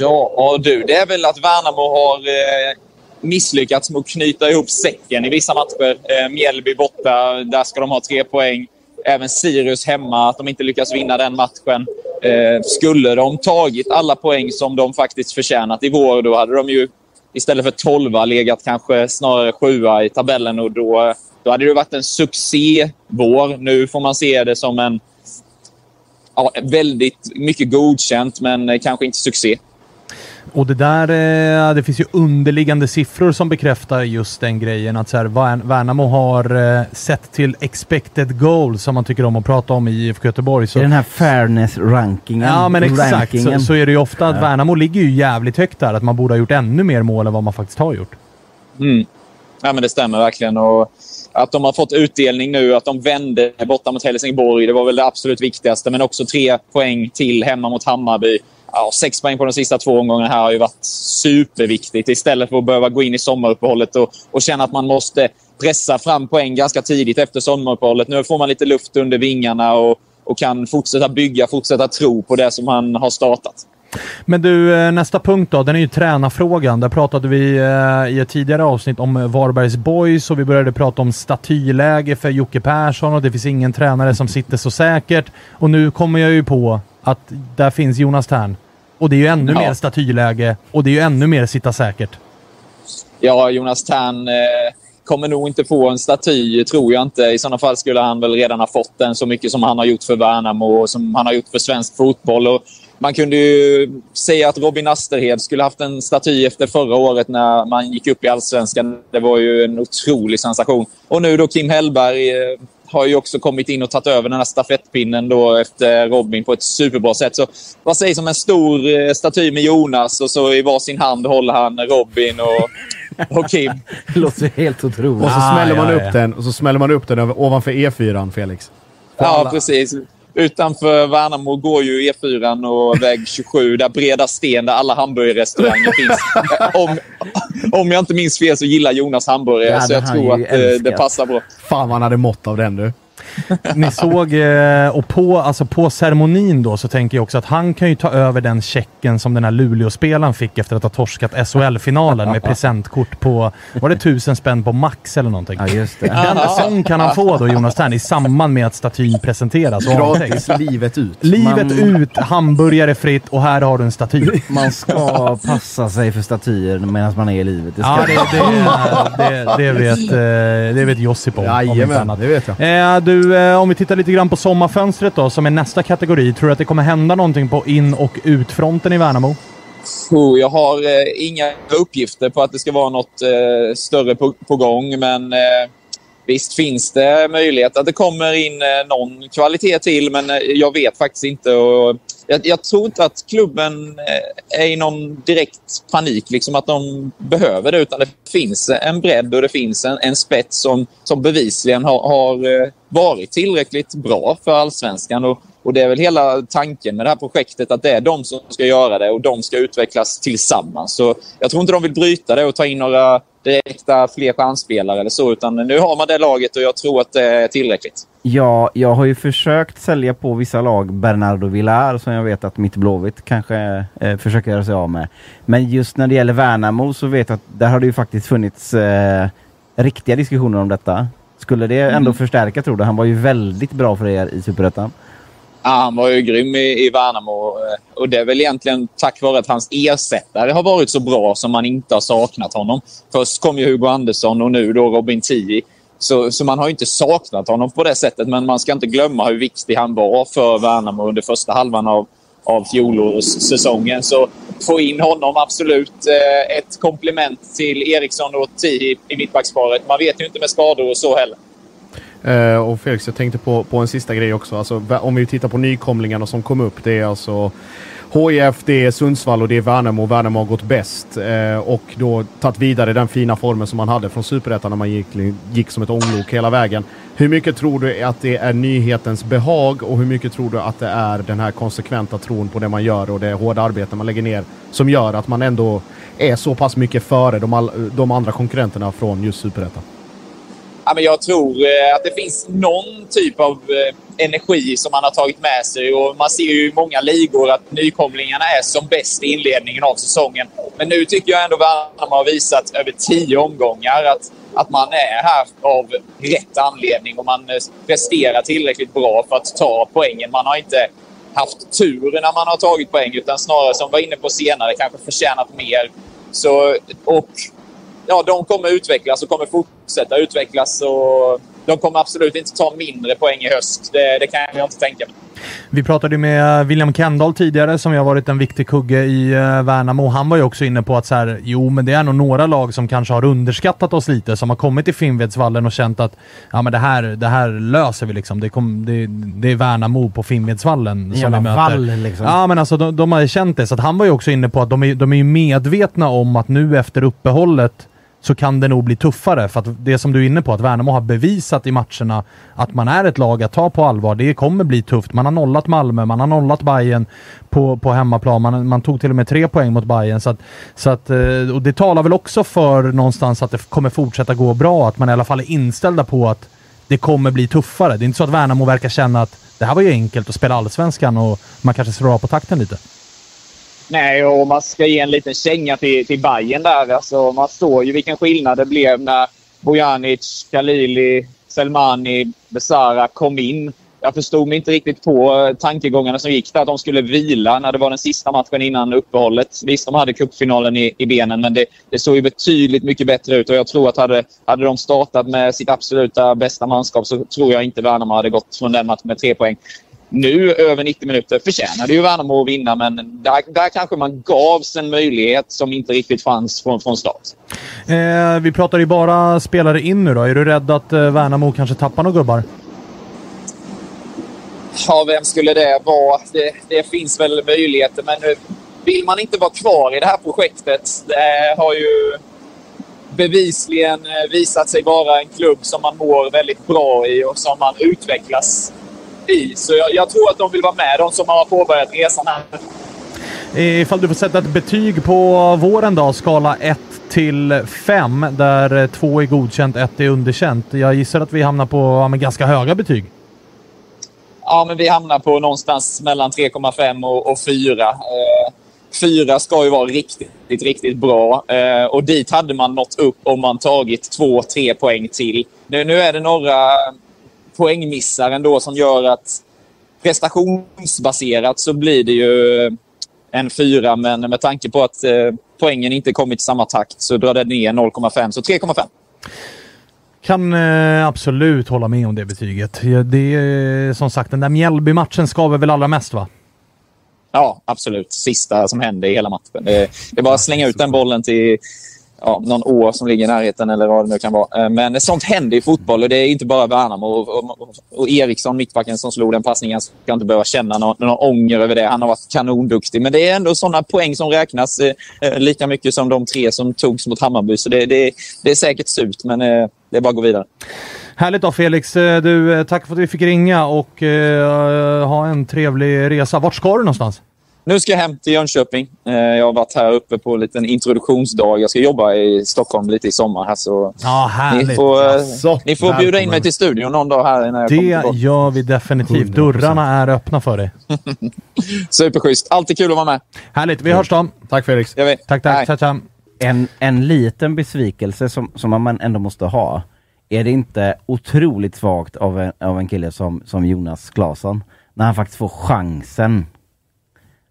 Ja du, det är väl att Värnamo har eh, misslyckats med att knyta ihop säcken i vissa matcher. Eh, Mjällby borta, där ska de ha tre poäng. Även Sirius hemma, att de inte lyckas vinna den matchen. Eh, skulle de tagit alla poäng som de faktiskt förtjänat i vår, då hade de ju istället för 12 legat kanske snarare sjua i tabellen och då, då hade det varit en succévår. Nu får man se det som en ja, väldigt mycket godkänt, men kanske inte succé. Och det där, eh, det finns ju underliggande siffror som bekräftar just den grejen. Att så här, Värn- Värnamo har eh, sett till expected goals som man tycker om att prata om i IFK Göteborg. Så I den här fairness-rankingen. Ja, men exakt. Så, så är det ju ofta att. Värnamo ligger ju jävligt högt där. Att man borde ha gjort ännu mer mål än vad man faktiskt har gjort. Mm. Ja, men det stämmer verkligen. Och att de har fått utdelning nu, att de vände borta mot Helsingborg, det var väl det absolut viktigaste. Men också tre poäng till hemma mot Hammarby. Ja, sex poäng på de sista två omgångarna här har ju varit superviktigt. Istället för att behöva gå in i sommaruppehållet och, och känna att man måste pressa fram poäng ganska tidigt efter sommaruppehållet. Nu får man lite luft under vingarna och, och kan fortsätta bygga, fortsätta tro på det som man har startat. Men du, eh, nästa punkt då, den är ju tränarfrågan. Där pratade vi eh, i ett tidigare avsnitt om eh, Varbergs Boys och vi började prata om statyläge för Jocke Persson och det finns ingen tränare som sitter så säkert. Och nu kommer jag ju på att där finns Jonas Tern. Och det är ju ännu Ja. mer statyläge och det är ju ännu mer sitta säkert. Ja, Jonas Tern eh, kommer nog inte få en staty, tror jag inte. I sådana fall skulle han väl redan ha fått den så mycket som han har gjort för Värnamo och som han har gjort för svensk fotboll. Och man kunde ju säga att Robin Asterhed skulle haft en staty efter förra året när man gick upp i allsvenskan. Det var ju en otrolig sensation. Och nu då Kim Hellberg eh, har ju också kommit in och tagit över den här stafettpinnen då efter Robin på ett superbra sätt. Så vad sägs om en stor eh, staty med Jonas och så i varsin hand håller han Robin och, och Kim. Det låter helt otroligt. Och så Ah, smäller man ja, upp ja. den och så smäller man upp den över, ovanför E4 Felix. På Ja, alla- precis. Utanför Värnamo går ju E4 och väg 27, där Breda Sten, där alla hamburgerrestauranger finns. Om, om jag inte minns fel så gillar Jonas hamburgare, Det så jag tror att eh, det passar bra. Fan vad han hade mått av den du. Ni såg, eh, och på, alltså på ceremonin då så tänker jag också att han kan ju ta över den checken som den här Luleå-spelaren fick efter att ha torskat SHL-finalen med presentkort på, var det tusen spänn på Max eller någonting? Ja, just det. Den sån kan han få då, Jonas Tern, i samband med att statyn presenteras. Gratis livet ut. Livet Man- ut, hamburgare fritt och här har du en staty. Man ska passa sig för statyer medan man är i livet. Det ska Ja, det, det, det, det, vet, eh, det vet Josip om. Jajamän, det vet jag. Eh, du, eh, om vi tittar lite grann på sommarfönstret då, som är nästa kategori. Tror du att det kommer hända någonting på in och utfronten i Värnamo? Oh, Jag har eh, inga uppgifter på att det ska vara något eh, större på, på gång, men eh, visst finns det möjlighet att det kommer in eh, någon kvalitet till, men eh, jag vet faktiskt inte. Och jag, jag tror inte att klubben eh, är i någon direkt panik, liksom att de behöver det, utan det finns en bredd och det finns en, en spets som, som bevisligen har, har varit tillräckligt bra för allsvenskan. Och, och det är väl hela tanken med det här projektet att det är de som ska göra det och de ska utvecklas tillsammans. Så jag tror inte de vill bryta det och ta in några direkta fler chansspelare eller så, utan nu har man det laget och jag tror att det är tillräckligt. Ja, jag har ju försökt sälja på vissa lag Bernardo Villar som jag vet att mitt Blåvitt kanske eh, försöker göra sig av med. Men just när det gäller Värnamo så vet jag att där har det ju faktiskt funnits eh, riktiga diskussioner om detta. Skulle det ändå Mm. förstärka tror du? Han var ju väldigt bra för er i Superettan. Ja, han var ju grym i, i Värnamo och det är väl egentligen tack vare att hans ersättare har varit så bra som man inte har saknat honom. Först kom ju Hugo Andersson och nu då Robin Tii. Så, så man har ju inte saknat honom på det sättet, men man ska inte glömma hur viktig han var för Värnamo under första halvan av, av fjolårssäsongen. Så få in honom, absolut. Eh, ett komplement till Eriksson och Tii i mittbacksparet. Man vet ju inte med skador och så heller. Uh, och Felix, jag tänkte på, på en sista grej också. Alltså, om vi tittar på nykomlingarna som kom upp. Det är alltså HIF, det är Sundsvall och det är Värnamo. Värnamo har gått bäst uh, och då tagit vidare den fina formen som man hade från Superettan när man gick, gick som ett ånglok hela vägen. Hur mycket tror du att det är nyhetens behag och hur mycket tror du att det är den här konsekventa tron på det man gör och det hårda arbete man lägger ner som gör att man ändå är så pass mycket före de, all, de andra konkurrenterna från just Superettan? Ja, men jag tror eh, att det finns någon typ av eh, energi som man har tagit med sig. Och man ser ju i många ligor att nykomlingarna är som bäst i inledningen av säsongen. Men nu tycker jag ändå Värnamo har visat över tio omgångar att, att man är här av rätt anledning och man eh, presterar tillräckligt bra för att ta poängen. Man har inte haft tur när man har tagit poäng utan snarare som vi var inne på senare kanske förtjänat mer. Så, och ja, de kommer utvecklas och kommer fortsätta utvecklas. Och de kommer absolut inte ta mindre poäng i höst. Det, det kan jag inte tänka mig. Vi pratade ju med William Kendall tidigare som har varit en viktig kugge i uh, Värnamo. Han var ju också inne på att så här, jo men det är nog några lag som kanske har underskattat oss lite, som har kommit till Finnvedsvallen och känt att ja men det här, det här löser vi liksom. Det, kom, det, det är Värnamo på Finnvedsvallen som Jävla vi möter. vall, liksom. Ja men alltså de, de har ju känt det, så att han var ju också inne på att de är, de är ju medvetna om att nu efter uppehållet så kan det nog bli tuffare. För att det som du är inne på, att Värnamo har bevisat i matcherna att man är ett lag att ta på allvar. Det kommer bli tufft. Man har nollat Malmö, man har nollat Bayern på, på hemmaplan. Man, man tog till och med tre poäng mot Bayern. Så att, så att, eh, och det talar väl också för någonstans att det kommer fortsätta gå bra. Att man i alla fall är inställda på att det kommer bli tuffare. Det är inte så att Värnamo verkar känna att det här var ju enkelt att spela Allsvenskan och man kanske slår av på takten lite. Nej, och man ska ge en liten känga till, till Bayern där. Alltså, man såg ju vilken skillnad det blev när Bojanic, Khalili, Selmani, Besara kom in. Jag förstod mig inte riktigt på eh, tankegångarna som gick där. Att de skulle vila när det var den sista matchen innan uppehållet. Visst, de hade cupfinalen i, i benen, men det, det såg ju betydligt mycket bättre ut. Och jag tror att hade, hade de startat med sitt absoluta bästa manskap så tror jag inte Värnamo hade gått från den matchen med tre poäng. Nu, över 90 minuter, förtjänade ju Värnamo att vinna, men där, där kanske man gavs en möjlighet som inte riktigt fanns från, från start. Eh, vi pratar ju bara spelare in nu då. Är du rädd att eh, Värnamo kanske tappar några gubbar? Ja, vem skulle det vara? Det, det finns väl möjligheter, men nu vill man inte vara kvar i det här projektet. Det har ju bevisligen eh, visat sig vara en klubb som man mår väldigt bra i och som man utvecklas i. Så jag, jag tror att de vill vara med, de som har påbörjat resan här. Ifall du får sätta ett betyg på våren då, skala 1 till 5, där 2 är godkänt, 1 är underkänt. Jag gissar att vi hamnar på ganska höga betyg. Ja, men vi hamnar på någonstans mellan 3,5 och, och 4. Eh, 4 ska ju vara riktigt, riktigt bra. Eh, och dit hade man nått upp om man tagit 2-3 poäng till. Nu, nu är det några poängmissar ändå som gör att prestationsbaserat så blir det ju en 4. Men med tanke på att eh, poängen inte kommit i samma takt så drar det ner 0,5. Så 3,5. Kan eh, absolut hålla med om det betyget. Det är som sagt, den där Mjällby-matchen skaver väl allra mest va? Ja, absolut. Sista som hände i hela matchen. Det, det är bara att slänga ut den bollen till ja, någon å som ligger i närheten eller vad det nu kan vara. Eh, men sånt händer i fotboll och det är inte bara Värnamo. Och, och, och Eriksson, mittbacken som slog den passningen, ska inte behöva känna någon, någon ånger över det. Han har varit kanonduktig. Men det är ändå sådana poäng som räknas eh, eh, lika mycket som de tre som togs mot Hammarby. Så det, det, det är säkert surt, men eh, det är bara att gå vidare. Härligt då Felix. Eh, du, tack för att vi fick ringa och eh, ha en trevlig resa. Vart ska du någonstans? Nu ska jag hem till Jönköping. Eh, Jag har varit här uppe på en liten introduktionsdag. Jag ska jobba i Stockholm lite i sommar. Här, så Ja, härligt. ni får, Jaså, ni får bjuda in mig till studion någon dag här när jag kommer Det tillbaka. gör vi definitivt. 100%. Dörrarna är öppna för dig. Superschysst. Alltid kul att vara med. Härligt. Vi hörs då. Tack Felix. Gör vi. Tack, tack. Tja, tja. En, en liten besvikelse som, som man ändå måste ha. Är det inte otroligt svagt av en, av en kille som, som Jonas Claesson när han faktiskt får chansen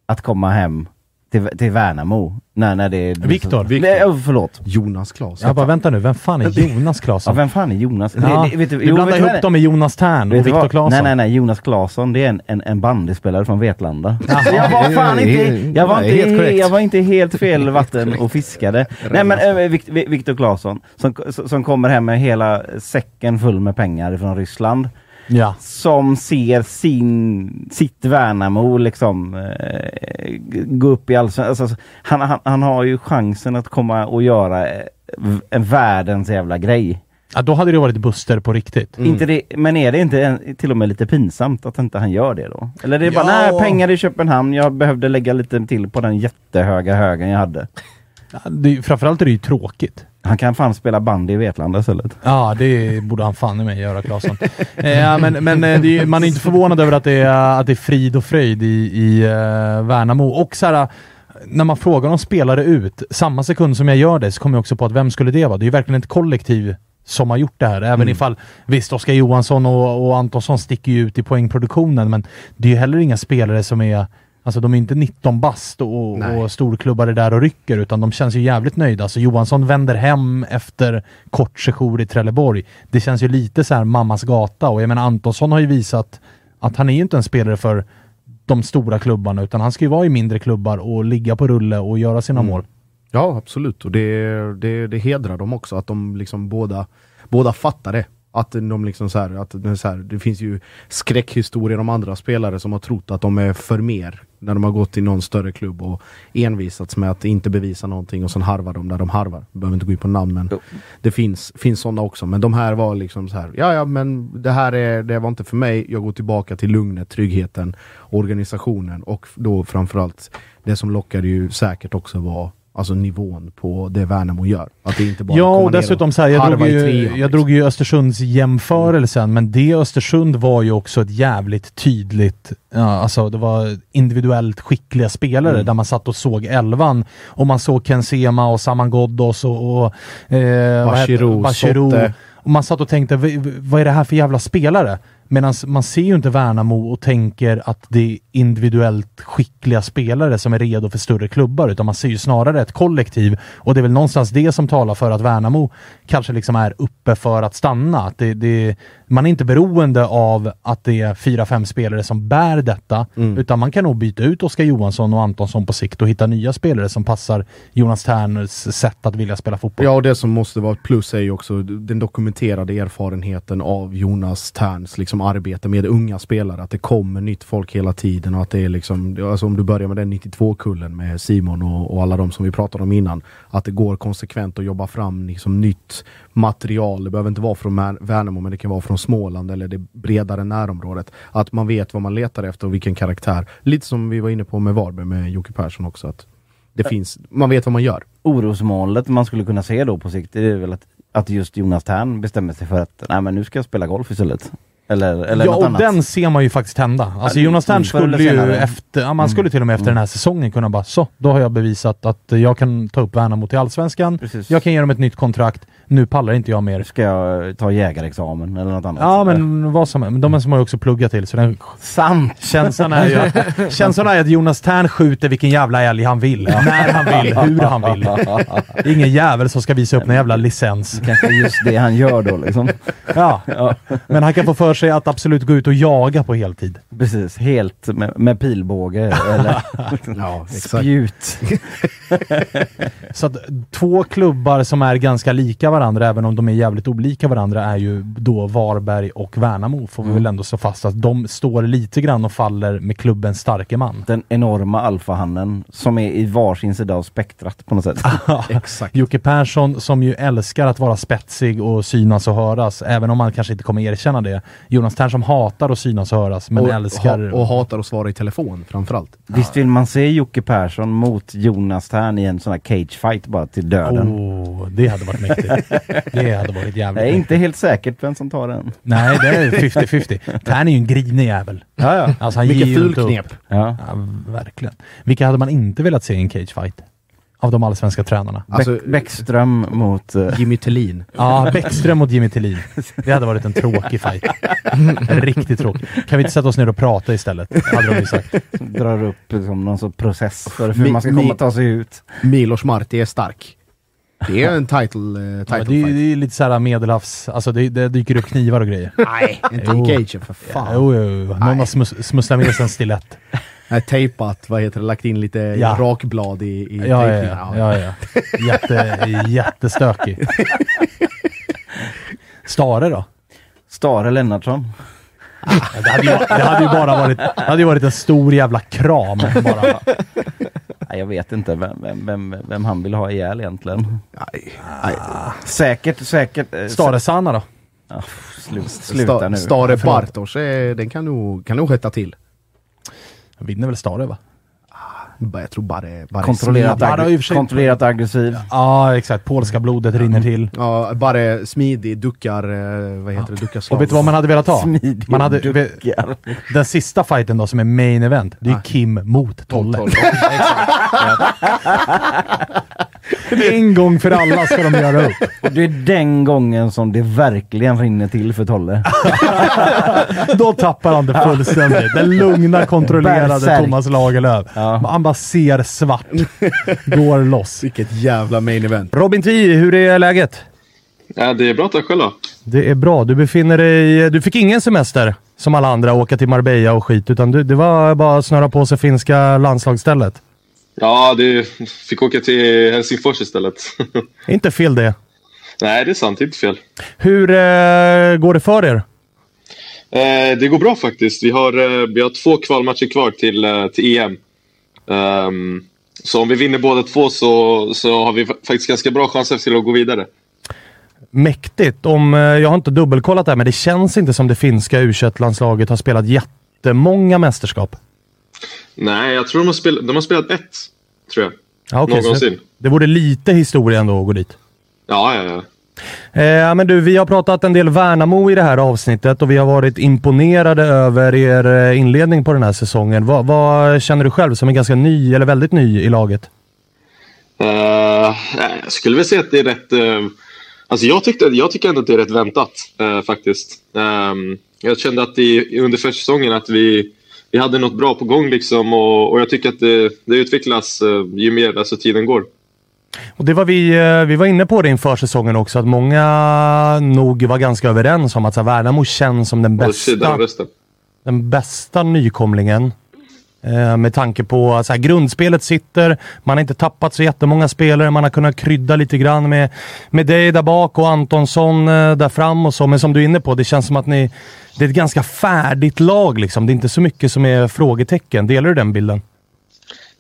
att komma hem till, till Värnamo. När, när det Viktor. Nej, oh, förlåt. Jonas Klas. Jag bara, vänta nu, vem fan är Jonas Ja, Claesson? vem fan är Jonas? Ja, Det- det- vet du, du- jo, blandar vet ihop det- dem med Jonas Tern och Viktor vad? Claesson. Nej, nej, nej. Jonas Claesson, det är en, en, en bandyspelare från Vetlanda. Jaha. Jag var fan är- inte, jag var är helt inte, korrekt. jag var inte helt fel vatten och fiskade. nej men äh, Vikt- Vi- Viktor Claesson, som, som kommer hem med hela säcken full med pengar från Ryssland. Ja. Som ser sin, sitt Värnamo liksom eh, gå upp i allsvenskan. Alltså, han, han, han har ju chansen att komma och göra eh, världens jävla grej. Ja, då hade det varit Buster på riktigt. Inte det, men är det inte en, till och med lite pinsamt att inte han gör det då? Eller det är bara, Ja. nej pengar i Köpenhamn, jag behövde lägga lite till på den jättehöga högen jag hade. Det, framförallt är det ju tråkigt. Han kan fan spela bandy i Vetlanda istället. Ja, det borde han fan i mig göra, Claesson. eh, men men eh, är, man är inte förvånad över att det är, att det är frid och fröjd i, i uh, Värnamo. Och så här, när man frågar om spelare ut, samma sekund som jag gör det så kommer jag också på att vem skulle det vara? Det är ju verkligen ett kollektiv som har gjort det här. Även Mm. ifall, visst, Oskar Johansson och, och Antonsson sticker ju ut i poängproduktionen, men det är ju heller inga spelare som är Alltså de är inte 19 bast och, Nej. och storklubbar är där och rycker, utan de känns ju jävligt nöjda. Alltså Johansson vänder hem efter kort sejour i Trelleborg. Det känns ju lite så här mammas gata och jag menar Antonsson har ju visat att han är ju inte en spelare för de stora klubbarna, utan han ska ju vara i mindre klubbar och ligga på rulle och göra sina Mm. mål. Ja, absolut. Och det, det, det hedrar dem också att de liksom båda, båda fattar det. Att de liksom så här, att det, så här, det finns ju skräckhistorier om andra spelare som har trott att de är för mer när de har gått till någon större klubb och envisats med att inte bevisa någonting och sen harvar de där de harvar. Behöver inte gå in på namn men det finns, finns sådana också. Men de här var liksom så här, ja ja men det här är, det var inte för mig. Jag går tillbaka till lugnet, tryggheten, organisationen och då framförallt det som lockade ju säkert också var Alltså nivån på det Värnamo gör. Att det inte bara Ja, och dessutom så här, jag, drog ju, trean, jag liksom. drog ju Östersunds jämförelsen, men det Östersund var ju också ett jävligt tydligt, ja, alltså det var individuellt skickliga spelare Mm. där man satt och såg elvan och man såg Ken Sema och Saman Ghoddos och, och eh, vad heter- Bachirou, Bachirou. Sotte. Och man satt och tänkte, "V- v- vad är det här för jävla spelare? Medan man ser ju inte Värnamo och tänker att det är individuellt skickliga spelare som är redo för större klubbar, utan man ser ju snarare ett kollektiv. Och det är väl någonstans det som talar för att Värnamo kanske liksom är uppe för att stanna. Att det, det, man är inte beroende av att det är fyra, fem spelare som bär detta, utan man kan nog byta ut Oskar Johansson och Antonsson på sikt och hitta nya spelare som passar Jonas Terners sätt att vilja spela fotboll. Ja, och det som måste vara ett plus är ju också den dokumenterade erfarenheten av Jonas Terns liksom arbete med unga spelare. Att det kommer nytt folk hela tiden och att det är liksom, alltså om du börjar med den 92-kullen med Simon och, och alla de som vi pratade om innan. Att det går konsekvent att jobba fram liksom nytt material. Det behöver inte vara från Värnamo men det kan vara från Småland eller det bredare närområdet. Att man vet vad man letar efter och vilken karaktär. Lite som vi var inne på med Varberg med Jocke Persson också. Att det finns, man vet vad man gör. Orosmålet man skulle kunna se då på sikt, det är väl att, att just Jonas Tern bestämmer sig för att nej men nu ska jag spela golf istället. Eller, eller ja, något och annat. den ser man ju faktiskt hända. Alltså Jonas Tern mm, skulle ju efter, ja, man skulle till och med efter den här säsongen kunna bara så, då har jag bevisat att jag kan ta upp Värnamo till Allsvenskan. Precis. Jag kan ge dem ett nytt kontrakt. Nu pallar inte jag mer. Ska jag ta jägarexamen eller något annat? Ja, men vad som är. Men de som har ju också pluggat till, så den Sant! känslan är ju att, känslan är att Jonas Tern skjuter vilken jävla älg han vill, när han vill, hur han vill. Det är ingen jävel som ska visa upp någon jävla licens. Kanske just det han gör då liksom. Ja, men han kan få för sig att absolut gå ut och jaga på heltid. Precis, helt med, med pilbåge eller Ja, spjut. Så att två klubbar som är ganska lika varandra, även om de är jävligt olika varandra, är ju då Varberg och Värnamo. Får vi väl ändå slå fast att de står lite grann och faller med klubbens starke man. Den enorma alfahannen som är i varsin sida av spektrat på något sätt. Exakt. Jocke Persson som ju älskar att vara spetsig och synas och höras, även om han kanske inte kommer erkänna det. Jonas Tern som hatar att synas och höras, men och, älskar... ha, och hatar att svara i telefon framförallt. Visst vill man se Jocke Persson mot Jonas Tern i en sån här cagefight bara till döden? Oh, det hade varit mäktigt. Det hade varit Det jävligt är mäktigt. inte helt säkert vem som tar den. Nej, det är 50-50. Tern är ju en grinig jävel. Ja, ja. Alltså, han inte upp. fulknep. ja. Ja, verkligen. Vilka hade man inte velat se i en cagefight? av de allsvenska tränarna. Alltså- Bäck, Bäckström mot... eh, Jimmy Tillin. Ja, Bäckström mot Jimmy Tillin. Det hade varit en tråkig fight. En riktigt tråkig. Kan vi inte sätta oss ner och prata istället? Hade de ju sagt. drar upp liksom, någon sorts process för hur Mi- man ska komma ta sig ut. Milos Marti är stark. Det är en title, eh, Ja, title men det, är, fight. det är lite såhär medelhavs... Alltså det, det dyker upp knivar och grejer. Nej, inte cagen för fan. Jo, jo, jo. Någon har smus, smusslat med sig en stilett. Nej, tejpat, vad heter det, lagt in lite Ja. rakblad i, i Ja, ja, tejpningen. ja. ja, ja. Jätte, jättestökig. Stare då? Stare Lennartsson. Det hade, ju, det hade ju bara varit, det hade ju varit en stor jävla kram. Bara. Nej, jag vet inte vem, vem, vem, vem han vill ha ihjäl egentligen. Nej, nej. Säkert, säkert. eh, Stare Sanna då? Slut, sluta Sta, nu. Stare Förlåt. Bartos, eh, den kan nog, kan nog hetta till. Vinner väl Stare va? Bara- Jag tror bara, bara Kontrollerat, sig- kontrollerat aggressiv. Ja, exakt. Polska blodet rinner till. Ja, bara smidig, duckar, eh, vad heter det, duckar slag. Och vet du vad man hade velat ha? Smidig Man hade, duckar. den sista fighten då som är main event, det är Ah. Kim mot Tolle. Tolle. en gång för alla ska de göra upp. Och det är den gången som det verkligen rinner till för Tolle. Då tappar han det fullständigt. Den lugna, kontrollerade Berserk. Thomas Lagerlöf. Ja. Han bara ser svart. Går loss. Vilket jävla main event. Robin Tii, hur är läget? Ja, det är bra, tack själv då. Det är bra. Du befinner dig... Du fick ingen semester som alla andra, åka till Marbella och skit, utan du, det var bara att snöra på sig finska landslagsstället. Ja, det fick åka till Helsingfors istället. Inte fel det. Nej, det är sant. Inte fel. Hur eh, går det för er? Eh, det går bra faktiskt. Vi har, eh, vi har två kvalmatcher kvar till, eh, till EM. Ehm, så om vi vinner båda två så, så har vi fa- faktiskt ganska bra chanser till att gå vidare. Mäktigt. Om, eh, jag har inte dubbelkollat det här, men det känns inte som det finska u landslaget har spelat jättemånga mästerskap. Nej, jag tror de har, spelat, de har spelat ett, tror jag. Ja, så Någonsin. det vore lite historia ändå att gå dit. Ja, ja, ja. Eh, men du, vi har pratat en del Värnamo i det här avsnittet och vi har varit imponerade över er eh, inledning på den här säsongen. Vad, vad känner du själv som är ganska ny, eller väldigt ny i laget? Eh, jag skulle väl säga att det är rätt... eh, alltså jag, tyckte, jag tycker ändå att det är rätt väntat eh, faktiskt. Ehm, jag kände att i, under försäsongen att vi, vi hade något bra på gång liksom och, och jag tycker att det, det utvecklas eh, ju mer alltså, tiden går. Och det var vi, eh, vi var inne på det inför säsongen också, att många nog var ganska överens om att så här, Värnamo känns som den bästa, den bästa nykomlingen. Eh, med tanke på att så här, grundspelet sitter, man har inte tappat så jättemånga spelare, man har kunnat krydda lite grann med, med dig där bak och Antonsson eh, där fram och så. Men som du är inne på, det känns som att ni, det är ett ganska färdigt lag liksom. Det är inte så mycket som är frågetecken. Delar du den bilden?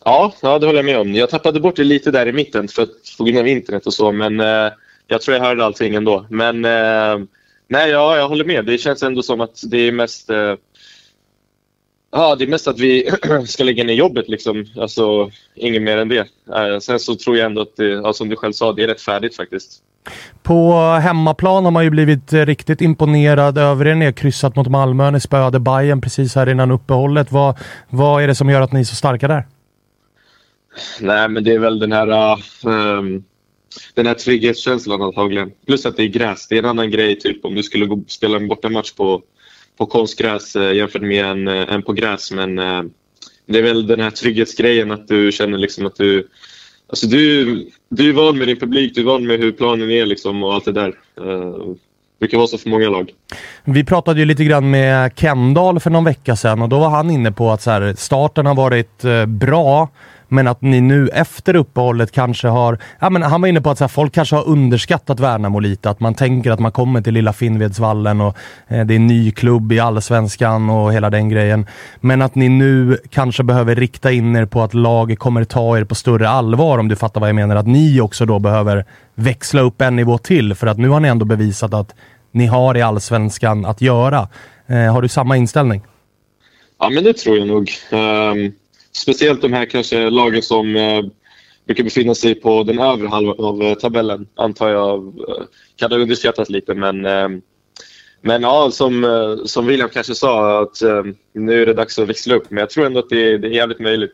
Ja, ja, det håller jag med om. Jag tappade bort det lite där i mitten för att få grund av internet och så, men eh, jag tror jag hörde allting ändå. Men eh, nej, ja, jag håller med. Det känns ändå som att det är mest eh, Ja, det är mest att vi ska lägga ner jobbet liksom. Alltså, inget mer än det. Eh, sen så tror jag ändå att det, ja, som du själv sa, det är rätt färdigt faktiskt. På hemmaplan har man ju blivit eh, riktigt imponerad över er. Ni har kryssat mot Malmö, ni spöade Bayern precis här innan uppehållet. Vad, vad är det som gör att ni är så starka där? Nej, men det är väl den här, ehm, den här trygghetskänslan antagligen. Plus att det är gräs. Det är en annan grej typ om du skulle gå, spela en bortamatch på, på konstgräs eh, jämfört med en, eh, en på gräs. Men eh, det är väl den här trygghetsgrejen att du känner liksom att du... Alltså du, du är van med din publik, du är van med hur planen är liksom och allt det där. Det brukar vara så för många lag. Vi pratade ju lite grann med Kendall för någon vecka sedan och då var han inne på att så här, starten har varit bra, men att ni nu efter uppehållet kanske har... Ja, men han var inne på att så här, folk kanske har underskattat Värnamo lite. Att man tänker att man kommer till lilla Finnvedsvallen och eh, det är en ny klubb i allsvenskan och hela den grejen. Men att ni nu kanske behöver rikta in er på att laget kommer ta er på större allvar om du fattar vad jag menar. Att ni också då behöver växla upp en nivå till för att nu har ni ändå bevisat att ni har i allsvenskan att göra. Eh, har du samma inställning? Ja, men det tror jag nog. Um, speciellt de här kanske lagen som eh, brukar befinna sig på den övre halvan av eh, tabellen, antar jag eh, kan ha underskattats lite. Men, eh, men ja, som, som William kanske sa, att eh, nu är det dags att växla upp. Men jag tror ändå att det, det är jävligt möjligt.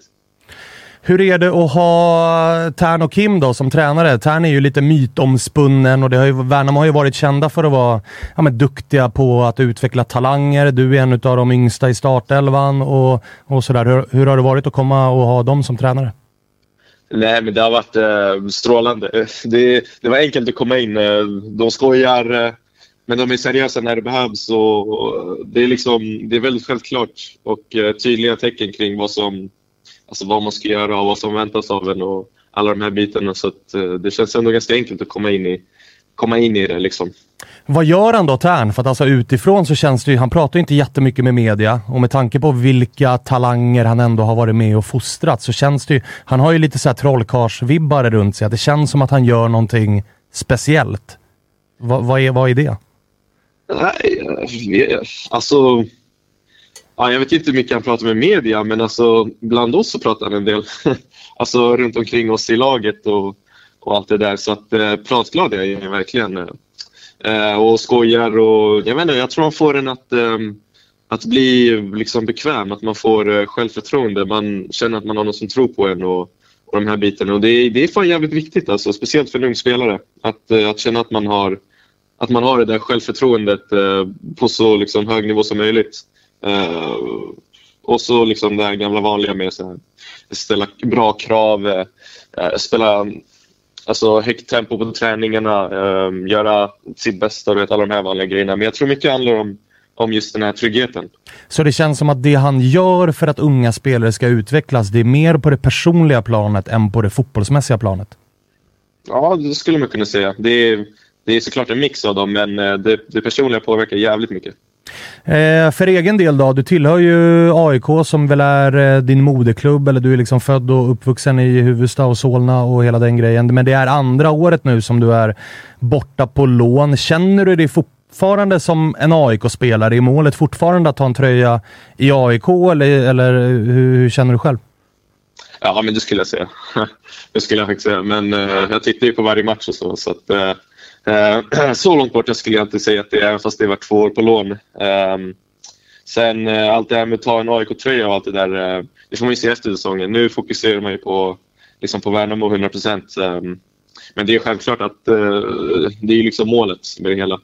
Hur är det att ha Tern och Kim då som tränare? Tern är ju lite mytomspunnen och det har ju, Värnamo har ju varit kända för att vara ja, men, duktiga på att utveckla talanger. Du är en av de yngsta i startelvan och, och sådär. Hur, hur har det varit att komma och ha dem som tränare? Nej, men det har varit eh, strålande. Det, det var enkelt att komma in. Eh, de skojar, eh, men de är seriösa när det behövs. Och, och det, är liksom, det är väldigt självklart och eh, tydliga tecken kring vad, som, alltså vad man ska göra och vad som väntas av en och alla de här bitarna. Så att, eh, det känns ändå ganska enkelt att komma in i, komma in i det. Liksom. Vad gör han då Tern? För att alltså utifrån så känns det ju, han pratar ju inte jättemycket med media och med tanke på vilka talanger han ändå har varit med och fostrat så känns det ju, han har ju lite så här trollkarlsvibbar runt sig, det känns som att han gör någonting speciellt. Va, vad, är, vad är det? Nej, alltså... Ja, jag vet inte hur mycket han pratar med media, men alltså, bland oss så pratar han en del. alltså runt omkring oss i laget och, och allt det där. Så att eh, pratglad är jag verkligen. Eh, och skojar och jag vet inte, jag tror han får en att, eh, att bli liksom bekväm, att man får eh, självförtroende. Man känner att man har någon som tror på en och, och de här bitarna. Och det, är- det är fan jävligt viktigt alltså, speciellt för en ung spelare. Att, eh, att känna att man har att man har det där självförtroendet eh, på så liksom, hög nivå som möjligt. Eh, och så liksom det här gamla vanliga med här, ställa bra krav, eh, spela alltså, högt tempo på träningarna, eh, göra sitt bästa, du vet, alla de här vanliga grejerna. Men jag tror mycket handlar om, om just den här tryggheten. Så det känns som att det han gör för att unga spelare ska utvecklas, det är mer på det personliga planet än på det fotbollsmässiga planet. Ja, det skulle man kunna säga. Det är, det är såklart en mix av dem, men det, det personliga påverkar jävligt mycket. Eh, för egen del då, du tillhör ju AIK som väl är eh, din moderklubb, eller du är liksom född och uppvuxen i Huvudsta och Solna och hela den grejen. Men det är andra året nu som du är borta på lån. Känner du dig fortfarande som en AIK-spelare? i målet fortfarande att ta en tröja i AIK eller, eller hur, hur känner du själv? Ja, men det skulle jag säga. det skulle jag faktiskt säga. Men eh, jag tittar ju på varje match och så. Så, att, eh, eh, så långt bort jag skulle jag inte säga att det är, fast det var två år på lån. Ehm, sen eh, allt det här med att ta en AIK-tröja och allt det där, eh, det får man ju se efter säsongen. Nu fokuserar man ju på, liksom på Värnamo 100 procent. Ehm, men det är självklart att eh, det är liksom målet med det hela.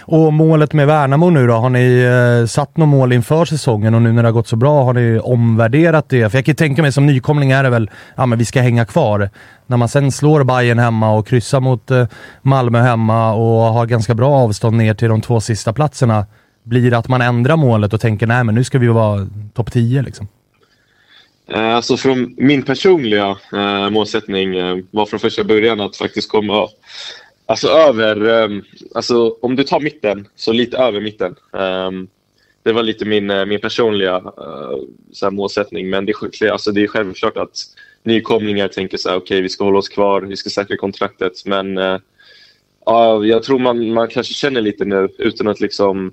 Och målet med Värnamo nu då? Har ni eh, satt något mål inför säsongen och nu när det har gått så bra, har ni omvärderat det? För jag kan ju tänka mig som nykomling är det väl, ja men vi ska hänga kvar. När man sen slår Bayern hemma och kryssar mot eh, Malmö hemma och har ganska bra avstånd ner till de två sista platserna. Blir det att man ändrar målet och tänker nej men nu ska vi vara topp 10 liksom? Eh, alltså från min personliga eh, målsättning eh, var från första början att faktiskt komma alltså över, um, alltså om du tar mitten, så lite över mitten. Um, det var lite min, eh, min personliga uh, så här målsättning, men det är, alltså det är självklart att nykomlingar tänker så här, okej vi ska hålla oss kvar, vi ska säkra kontraktet, men uh, uh, jag tror man, man kanske känner lite nu utan att liksom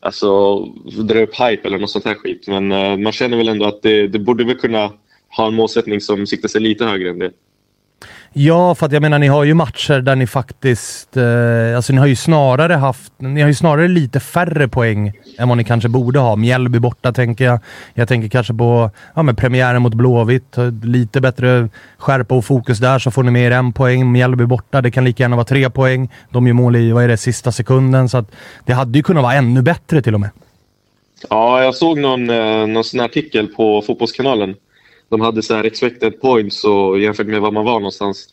alltså, dra upp hype eller något sånt här skit. Men man känner väl ändå att det, det borde väl kunna ha en målsättning som siktar sig lite högre än det. Ja, för att jag menar ni har ju matcher där ni faktiskt, eh, alltså ni har ju snarare haft, ni har ju snarare lite färre poäng än vad ni kanske borde ha. Mjällby borta tänker jag. Jag tänker kanske på ja, men premiären mot Blåvitt. Eh, lite bättre skärpa och fokus där så får ni med er en poäng. Mjällby borta, det kan lika gärna vara tre poäng. De gör mål i, vad är det, sista sekunden. Så att det hade ju kunnat vara ännu bättre till och med. Ja, jag såg någon, eh, någon sån artikel på Fotbollskanalen. De hade så här expected points och jämfört med var man var någonstans.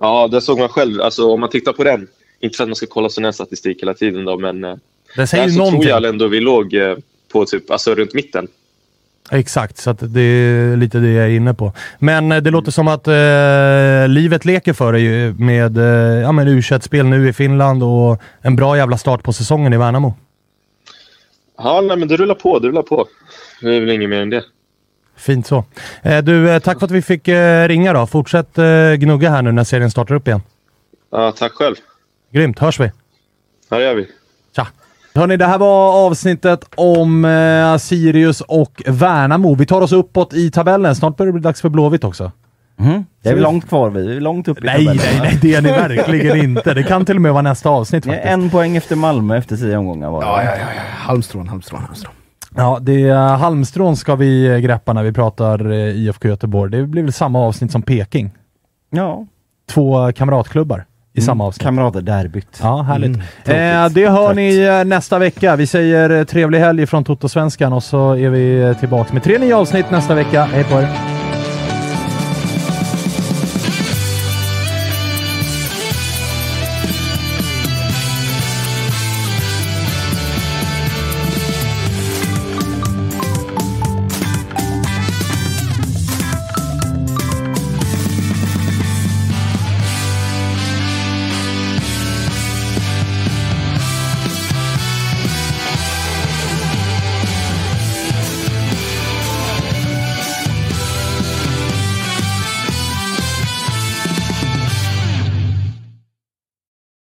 Ja, där såg man själv, alltså om man tittar på den, inte för att man ska kolla sån här statistik hela tiden då, men eh, Det säger där så någonting. tror jag ändå vi låg eh, på typ, alltså runt mitten. Exakt, så det är lite det jag är inne på. Men eh, det låter som att eh, livet leker för dig med, eh, ja, u spel nu i Finland och en bra jävla start på säsongen i Värnamo. Ja, nej, men det rullar på, det rullar på. Det är väl inget mer än det. Fint så. Eh, du, eh, tack för att vi fick eh, ringa då. Fortsätt eh, gnugga här nu när serien startar upp igen. Ja, tack själv. Grymt, hörs vi. Ja, det gör vi. Tja! Hörni, det här var avsnittet om eh, Sirius och Värnamo. Vi tar oss uppåt i tabellen. Snart börjar det bli dags för Blåvitt också. Mm. Det är vi långt kvar vi är långt upp i Nej, tabellen. nej, nej, det är ni verkligen inte. Det kan till och med vara nästa avsnitt faktiskt. en poäng efter Malmö efter tio omgångar var det. Ja, ja, ja, ja. Halmstrån, halmstrån, halmstrån. Ja, det är halmstrån ska vi greppa när vi pratar eh, IFK Göteborg. Det blir väl samma avsnitt som Peking. Ja. Två kamratklubbar i Mm, samma avsnitt. Kamratderbyt. Ja, härligt. Mm, eh, det hör ni eh, nästa vecka. Vi säger eh, trevlig helg från Toto-svenskan och så är vi eh, tillbaka med tre nya avsnitt nästa vecka. Hej på er!